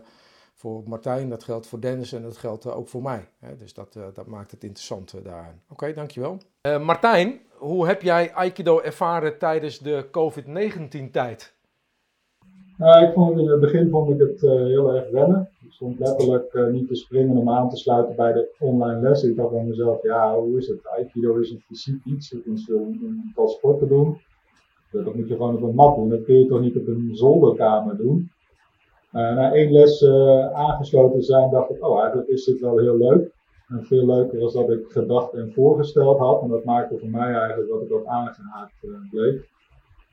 voor Martijn, dat geldt voor Dennis en dat geldt uh, ook voor mij. Dus dat, dat maakt het interessant daaraan. Oké, okay, dankjewel. Martijn, hoe heb jij Aikido ervaren tijdens de COVID-19-tijd? Nou, ik vond in het begin vond ik het uh, heel erg wennen. Ik stond letterlijk uh, niet te springen om aan te sluiten bij de online les. Ik dacht bij mezelf, ja, hoe is het? Aikido is een fysiek iets, het is om als sport te doen. Dat moet je gewoon op een mat doen, dat kun je toch niet op een zolderkamer doen. Uh, na één les aangesloten zijn, dacht ik, oh eigenlijk is dit wel heel leuk. En veel leuker was dat ik gedacht en voorgesteld had. En dat maakte voor mij eigenlijk dat ik ook aangehaakt bleef.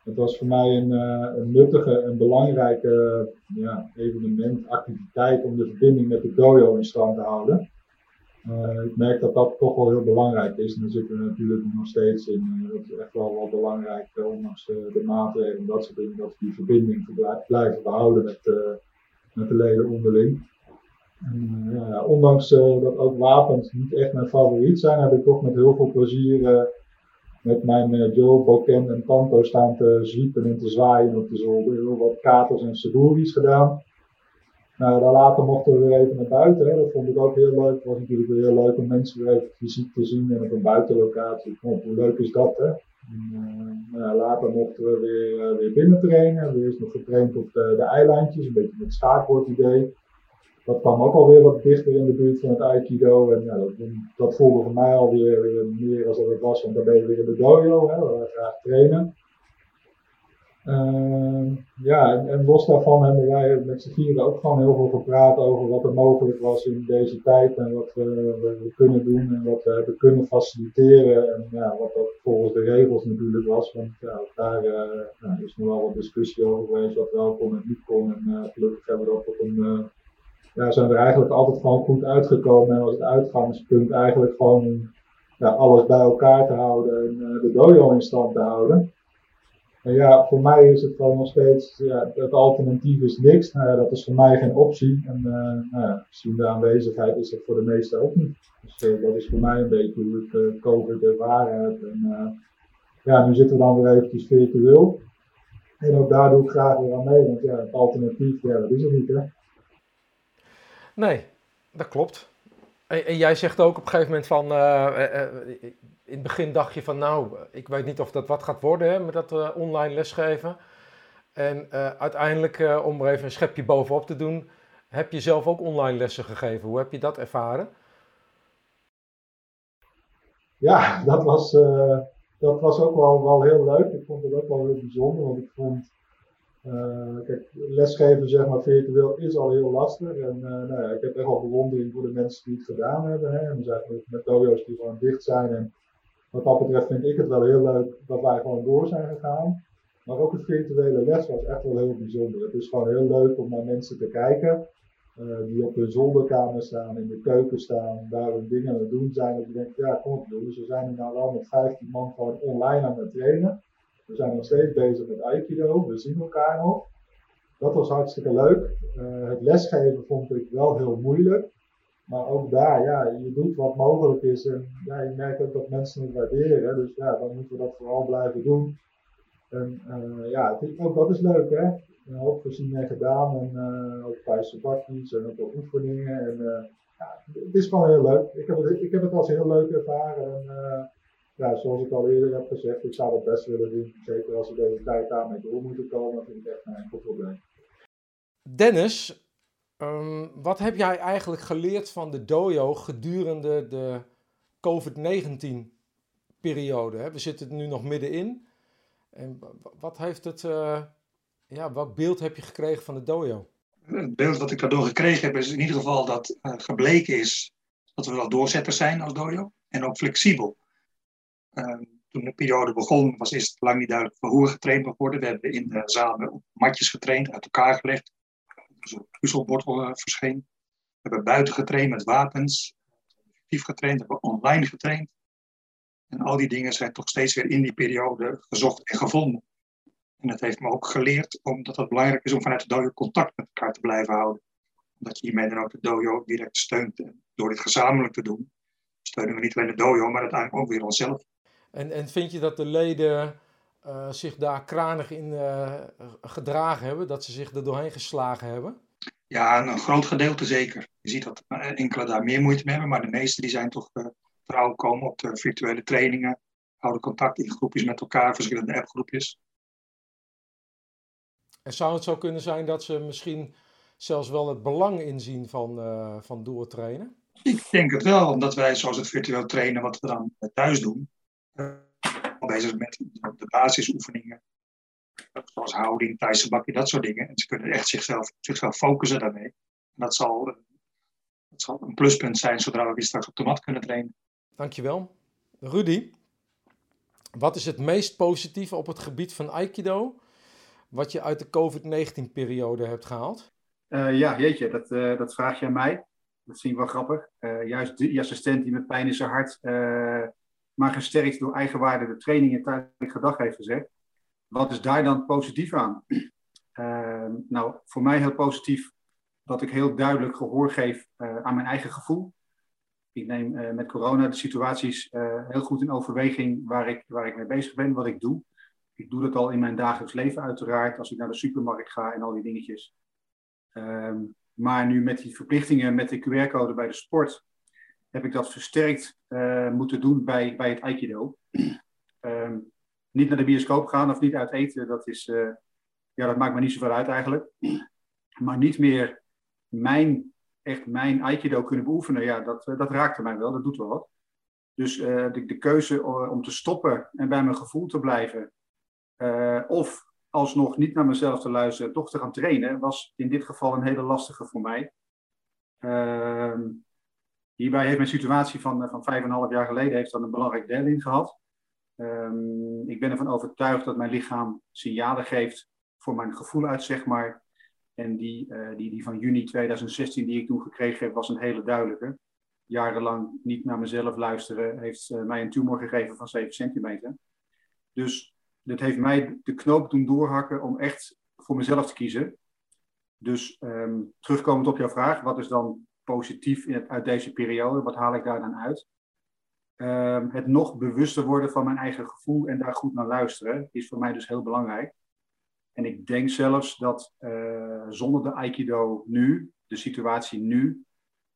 Het was voor mij een, uh, nuttige en belangrijke ja, evenement, activiteit om de verbinding met de dojo in stand te houden. Uh, ik merk dat dat toch wel heel belangrijk is. En daar zitten we natuurlijk nog steeds in. Uh, dat is echt wel, wel belangrijk, ondanks de maatregelen en dat soort dingen, dat we die verbinding blijven behouden met, met de leden onderling. En, ja, ondanks dat ook wapens niet echt mijn favoriet zijn, heb ik toch met heel veel plezier met mijn uh, Joe, Boken en Tanto staan te zwiepen en te zwaaien op de zolder. Heel wat katers en saburis gedaan. Nou, dan later mochten we weer even naar buiten. Hè. Dat vond ik ook heel leuk. Het was natuurlijk weer heel leuk om mensen weer even fysiek te zien en op een buitenlocatie. Hoe leuk is dat, hè? Uh, nou, later mochten we weer, uh, weer binnen trainen. We eerst nog getraind op de, de eilandjes, een beetje met schaakbord idee dat kwam ook alweer wat dichter in de buurt van het Aikido. En ja, dat, voelde voor mij alweer meer als dat het was, want dan ben je weer in de dojo, hè, we graag trainen. Uh, ja, en, los daarvan hebben wij met z'n vieren ook gewoon heel veel gepraat over wat er mogelijk was in deze tijd en wat we, we, kunnen doen en wat we hebben kunnen faciliteren. En ja, wat ook volgens de regels natuurlijk was, want ja, daar uh, nou, is nog wel wat discussie over geweest wat wel kon en niet kon. En uh, gelukkig hebben we dat op een eh, ja, zijn er eigenlijk altijd gewoon goed uitgekomen. En was het uitgangspunt eigenlijk gewoon ja, alles bij elkaar te houden en de dojo in stand te houden. Ja, voor mij is het gewoon nog steeds, ja, het alternatief is niks. Nou dat is voor mij geen optie. En uh, nou ja, gezien de aanwezigheid is dat voor de meesten ook niet. Dus uh, dat is voor mij een beetje hoe ik uh, COVID ervaren heb. En ja, nu zitten we dan weer eventjes virtueel. En ook daar doe ik graag weer aan mee, want ja, het alternatief, ja, dat is er niet hè. Nee, dat klopt. En, jij zegt ook op een gegeven moment van, uh, uh, in het begin dacht je van nou, ik weet niet of dat wat gaat worden hè, met dat online lesgeven. En uiteindelijk, om er even een schepje bovenop te doen, heb je zelf ook online lessen gegeven. Hoe heb je dat ervaren? Ja, dat was, dat was ook wel, wel heel leuk. Ik vond het ook wel heel bijzonder, want ik vond kijk, lesgeven zeg maar virtueel is al heel lastig. En uh, nou ja, ik heb echt wel bewondering voor de mensen die het gedaan hebben. Hè. En we zijn met dojo's die gewoon dicht zijn. En wat dat betreft vind ik het wel heel leuk dat wij gewoon door zijn gegaan. Maar ook het virtuele les was echt wel heel bijzonder. Het is gewoon heel leuk om naar mensen te kijken. Uh, die op hun zolderkamer staan, in de keuken staan, daar hun dingen aan het doen zijn. Dat je denkt, ja kom op jongens, we zijn nu nou wel met 15 man gewoon online aan het trainen. We zijn nog steeds bezig met Aikido, we zien elkaar nog. Dat was hartstikke leuk. Uh, het lesgeven vond ik wel heel moeilijk. Maar ook daar, ja, je doet wat mogelijk is en ja, je merkt ook dat mensen het waarderen. Dus ja, dan moeten we dat vooral blijven doen. En uh, ja, ook dat is leuk hè. Een hoop gezien en gedaan en uh, ook bij sabbatjes en ook oefeningen. En, ja, het is gewoon heel leuk. Ik heb het, ik heb het als heel leuk ervaren. En, ja, zoals ik al eerder heb gezegd, ik zou het best willen doen. Zeker als we deze tijd daarmee door moeten komen, vind ik echt een enkel probleem. Dennis, um, wat heb jij eigenlijk geleerd van de dojo gedurende de COVID-19-periode? We zitten er nu nog middenin. En wat heeft het, uh, ja, wat beeld heb je gekregen van de dojo? Het beeld wat ik daardoor gekregen heb is in ieder geval dat uh, gebleken is dat we wel doorzetters zijn als dojo en ook flexibel. Ehm, toen de periode begon, was eerst lang niet duidelijk hoe we getraind mag worden. We hebben in de zaal op matjes getraind, uit elkaar gelegd. Een puzzelbord uh, verscheen. We hebben buiten getraind met wapens. Actief getraind, we hebben online getraind. En al die dingen zijn toch steeds weer in die periode gezocht en gevonden. En dat heeft me ook geleerd omdat het belangrijk is om vanuit de dojo contact met elkaar te blijven houden. Omdat je hiermee dan ook de dojo direct steunt. Door dit gezamenlijk te doen, steunen we niet alleen de dojo, maar uiteindelijk ook weer onszelf. En, en vind je dat de leden uh, zich daar kranig in uh, gedragen hebben, dat ze zich er doorheen geslagen hebben? Ja, een groot gedeelte zeker. Je ziet dat enkele daar meer moeite mee hebben, maar de meeste die zijn toch trouw komen op de virtuele trainingen. houden contact in groepjes met elkaar, verschillende appgroepjes. En zou het zo kunnen zijn dat ze misschien zelfs wel het belang inzien van, uh, van doortrainen? Ik denk het wel, omdat wij zoals het virtueel trainen, wat we dan thuis doen, bezig met de basisoefeningen, zoals houding, Thaise bakje, dat soort dingen. En ze kunnen echt zichzelf, zichzelf focussen daarmee. En dat zal, dat zal een pluspunt zijn zodra we weer straks op de mat kunnen trainen. Dankjewel. Rudy, wat is het meest positieve op het gebied van Aikido wat je uit de COVID-19-periode hebt gehaald? Uh, ja, jeetje, dat, uh, dat vraag je aan mij. Dat vind ik wel grappig. Uh, juist die assistent die met pijn in zijn hart, maar gesterkt door eigenwaarde de trainingen tijdens gedag heeft gezegd. Wat is daar dan positief aan? nou, voor mij heel positief dat ik heel duidelijk gehoor geef aan mijn eigen gevoel. Ik neem met corona de situaties heel goed in overweging waar ik, waar ik mee bezig ben, wat ik doe. Ik doe dat al in mijn dagelijks leven uiteraard, als ik naar de supermarkt ga en al die dingetjes. Um, maar nu met die verplichtingen met de QR-code bij de sport, heb ik dat versterkt uh, moeten doen bij, bij het Aikido. Um, niet naar de bioscoop gaan of niet uit eten, dat, is, uh, ja, dat maakt me niet zoveel uit eigenlijk. Maar niet meer mijn, echt mijn Aikido kunnen beoefenen, ja, dat, uh, dat raakte mij wel, dat doet wel wat. Dus de, de keuze om te stoppen en bij mijn gevoel te blijven, of alsnog niet naar mezelf te luisteren, toch te gaan trainen, was in dit geval een hele lastige voor mij. Uh, hierbij heeft mijn situatie van, van vijf en een half jaar geleden heeft dan een belangrijk deel in gehad. Um, ik ben ervan overtuigd dat mijn lichaam signalen geeft voor mijn gevoel uit, zeg maar. En die, uh, die, die van juni 2016 die ik toen gekregen heb, was een hele duidelijke. Jarenlang niet naar mezelf luisteren heeft uh, mij een tumor gegeven van 7 centimeter. Dus dat heeft mij de knoop doen doorhakken om echt voor mezelf te kiezen. Dus um, terugkomend op jouw vraag, wat is dan positief in uit deze periode? Wat haal ik daar dan uit? Um, het nog bewuster worden van mijn eigen gevoel en daar goed naar luisteren is voor mij dus heel belangrijk. En ik denk zelfs dat uh, zonder de Aikido nu, de situatie nu,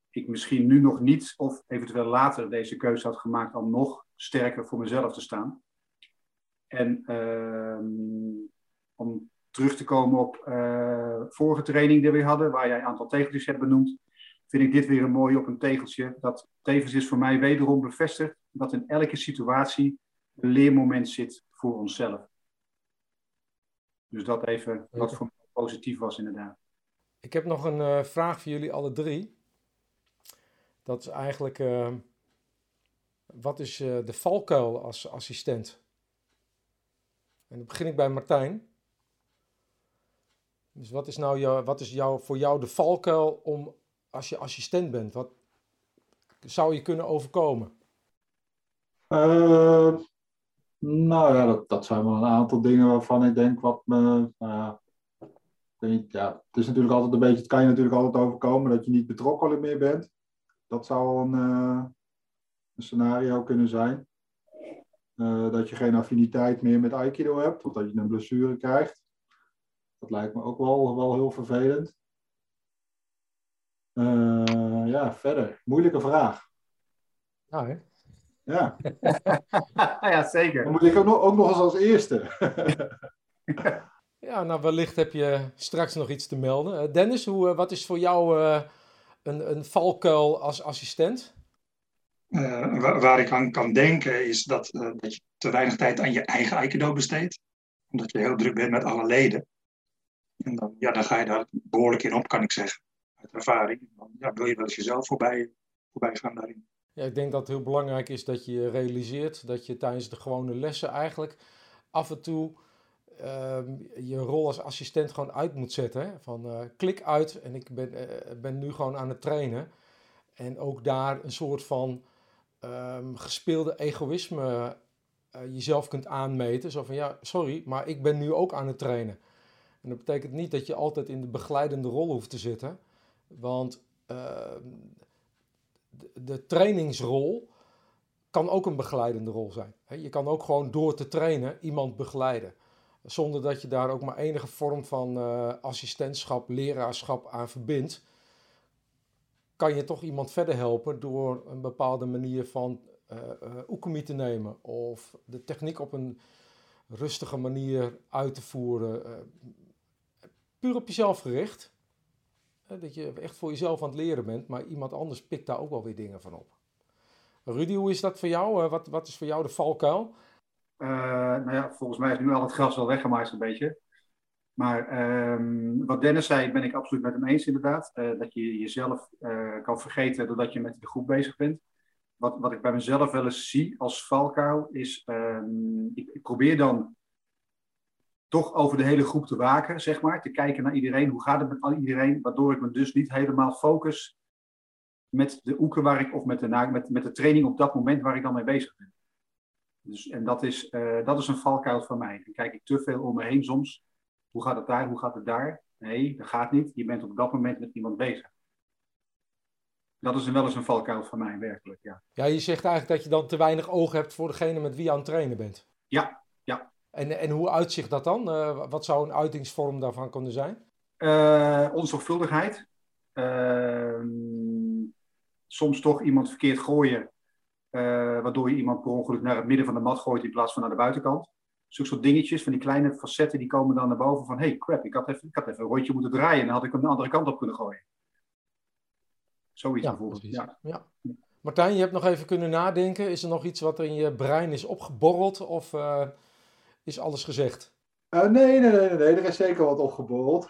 ik misschien nu nog niet of eventueel later deze keuze had gemaakt om nog sterker voor mezelf te staan. En uh, om terug te komen op uh, vorige training die we hadden, waar jij een aantal tegeltjes hebt benoemd, vind ik dit weer een mooie op een tegeltje. Dat tevens is voor mij wederom bevestigd dat in elke situatie een leermoment zit voor onszelf. Dus dat even wat voor mij positief was inderdaad. Ik heb nog een uh, vraag voor jullie alle drie. Dat is eigenlijk, uh, wat is uh, de valkuil als assistent? En dan begin ik bij Martijn. Dus wat is nou jou, wat is jou, voor jou de valkuil om als je assistent bent? Wat zou je kunnen overkomen? Uh, nou ja, dat, zijn wel een aantal dingen waarvan ik denk wat me. Denk, ja, het is natuurlijk altijd een beetje, het kan je natuurlijk altijd overkomen dat je niet betrokken meer bent. Dat zou een, uh, een scenario kunnen zijn. Uh, dat je geen affiniteit meer met Aikido hebt, of dat je een blessure krijgt. Dat lijkt me ook wel, wel heel vervelend. Uh, ja, verder. Moeilijke vraag. Nou, hè? Ja. ja, zeker. Dan moet ik ook nog, ook nog eens als eerste. ja, nou, wellicht heb je straks nog iets te melden. Uh, Dennis, hoe, wat is voor jou een, een valkuil als assistent? Uh, waar, waar, ik aan kan denken is dat, uh, dat je te weinig tijd aan je eigen Aikido besteedt. Omdat je heel druk bent met alle leden. En dan, ja, dan ga je daar behoorlijk in op, kan ik zeggen. Ervaring. Dan ja, wil je wel eens jezelf voorbij, voorbij gaan daarin. Ja, ik denk dat het heel belangrijk is dat je realiseert dat je tijdens de gewone lessen eigenlijk af en toe uh, je rol als assistent gewoon uit moet zetten. Hè? Van uh, klik uit en ik ben, ben nu gewoon aan het trainen. En ook daar een soort van um, gespeelde egoïsme uh, jezelf kunt aanmeten. Zo van ja, sorry, maar ik ben nu ook aan het trainen. En dat betekent niet dat je altijd in de begeleidende rol hoeft te zitten. Want uh, de, trainingsrol kan ook een begeleidende rol zijn. je kan ook gewoon door te trainen iemand begeleiden. Zonder dat je daar ook maar enige vorm van uh, assistentschap, leraarschap aan verbindt kan je toch iemand verder helpen door een bepaalde manier van uh, te nemen of de techniek op een rustige manier uit te voeren. Puur op jezelf gericht. Dat je echt voor jezelf aan het leren bent, maar iemand anders pikt daar ook wel weer dingen van op. Rudy, hoe is dat voor jou? wat, wat is voor jou de valkuil? nou ja, volgens mij is nu al het gras wel weggemaaid een beetje. Maar ehm, wat Dennis zei, ben ik absoluut met hem eens inderdaad. Uh, dat je jezelf kan vergeten doordat je met de groep bezig bent. Wat, wat ik bij mezelf wel eens zie als valkuil is, ik, ik, probeer dan toch over de hele groep te waken, zeg maar. Te kijken naar iedereen, hoe gaat het met iedereen. Waardoor ik me dus niet helemaal focus met de oeken waar ik, of met de, met, met de training op dat moment waar ik dan mee bezig ben. Dus, en dat is, uh, dat is een valkuil van mij. Dan kijk ik te veel om me heen soms hoe gaat het daar? Hoe gaat het daar? Nee, dat gaat niet. Je bent op dat moment met iemand bezig. Dat is wel eens een valkuil van mij, werkelijk. Ja. ja, je zegt eigenlijk dat je dan te weinig oog hebt voor degene met wie je aan het trainen bent. Ja, ja. En, en hoe uitzicht dat dan? Uh, wat zou een uitingsvorm daarvan kunnen zijn? Uh, onzorgvuldigheid. Uh, soms toch iemand verkeerd gooien, uh, waardoor je iemand per ongeluk naar het midden van de mat gooit in plaats van naar de buitenkant zulke soort dingetjes, van die kleine facetten, die komen dan naar boven van, hey crap, ik had, even, ik had even een rondje moeten draaien en dan had ik hem de andere kant op kunnen gooien. Zoiets ja, bijvoorbeeld. Ja. ja. Martijn, je hebt nog even kunnen nadenken. Is er nog iets wat er in je brein is opgeborreld of uh, is alles gezegd? Uh, nee, nee, nee, nee, er is zeker wat opgeborreld.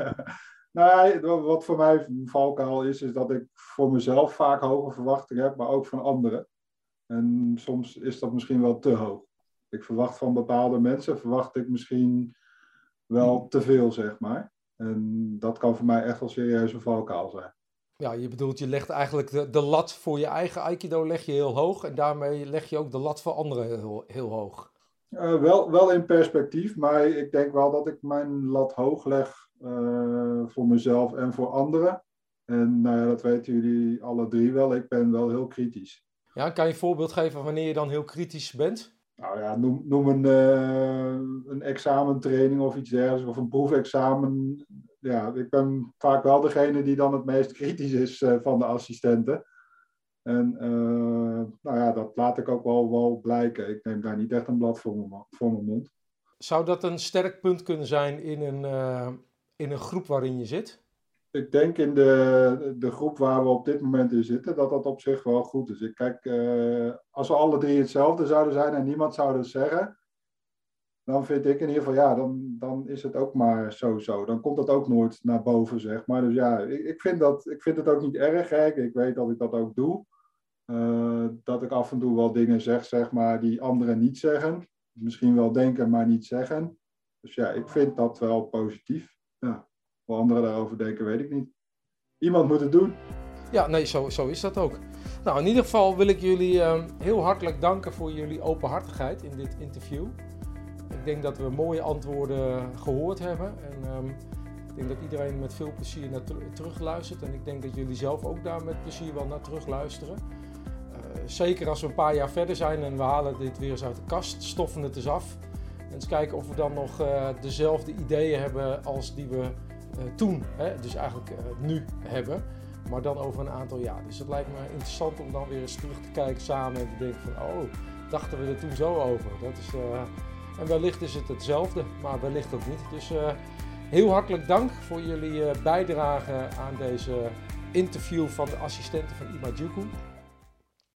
nou, wat voor mij valkuil is, is dat ik voor mezelf vaak hoge verwachtingen heb, maar ook van anderen. En soms is dat misschien wel te hoog ik verwacht van bepaalde mensen, verwacht ik misschien wel hmm. te veel, zeg maar. En dat kan voor mij echt wel serieus een valkuil zijn. Ja, je bedoelt, je legt eigenlijk de, de lat voor je eigen aikido leg je heel hoog. En daarmee leg je ook de lat voor anderen heel, heel hoog. Uh, wel, wel in perspectief, maar ik denk wel dat ik mijn lat hoog leg uh, voor mezelf en voor anderen. En nou ja, dat weten jullie alle drie wel. Ik ben wel heel kritisch. Ja, kan je een voorbeeld geven wanneer je dan heel kritisch bent? nou ja, noem, noem een, uh, een examentraining of iets dergelijks, of een proefexamen. Ja, ik ben vaak wel degene die dan het meest kritisch is van de assistenten. En uh, nou ja, dat laat ik ook wel, wel blijken. Ik neem daar niet echt een blad voor mijn, voor mijn mond. Zou dat een sterk punt kunnen zijn in een, in een groep waarin je zit? ik denk in de, de groep waar we op dit moment in zitten, dat dat op zich wel goed is. Ik kijk, uh, als we alle drie hetzelfde zouden zijn en niemand zou het zeggen, dan vind ik in ieder geval, ja, dan, dan is het ook maar zo zo. Dan komt dat ook nooit naar boven, zeg maar. Dus ja, ik, ik vind, dat, ik vind het ook niet erg. Hè. Ik weet dat ik dat ook doe. Uh, dat ik af en toe wel dingen zeg, zeg maar, die anderen niet zeggen. Misschien wel denken, maar niet zeggen. Dus ja, ik vind dat wel positief. Ja. Anderen daarover denken, weet ik niet. Iemand moet het doen. Ja, nee, zo, zo is dat ook. Nou, in ieder geval wil ik jullie uh, heel hartelijk danken voor jullie openhartigheid in dit interview. Ik denk dat we mooie antwoorden gehoord hebben. En um, ik denk dat iedereen met veel plezier naar ter terugluistert. En ik denk dat jullie zelf ook daar met plezier wel naar terugluisteren. Zeker als we een paar jaar verder zijn en we halen dit weer eens uit de kast, stoffen het eens af. En eens kijken of we dan nog uh, dezelfde ideeën hebben als die we eh, toen, hè, dus eigenlijk eh, nu hebben, maar dan over een aantal jaar. Dus het lijkt me interessant om dan weer eens terug te kijken samen en te denken van, oh, dachten we er toen zo over. Dat is, en wellicht is het hetzelfde, maar wellicht ook niet. Dus heel hartelijk dank voor jullie bijdrage aan deze interview van de assistenten van Imajuku.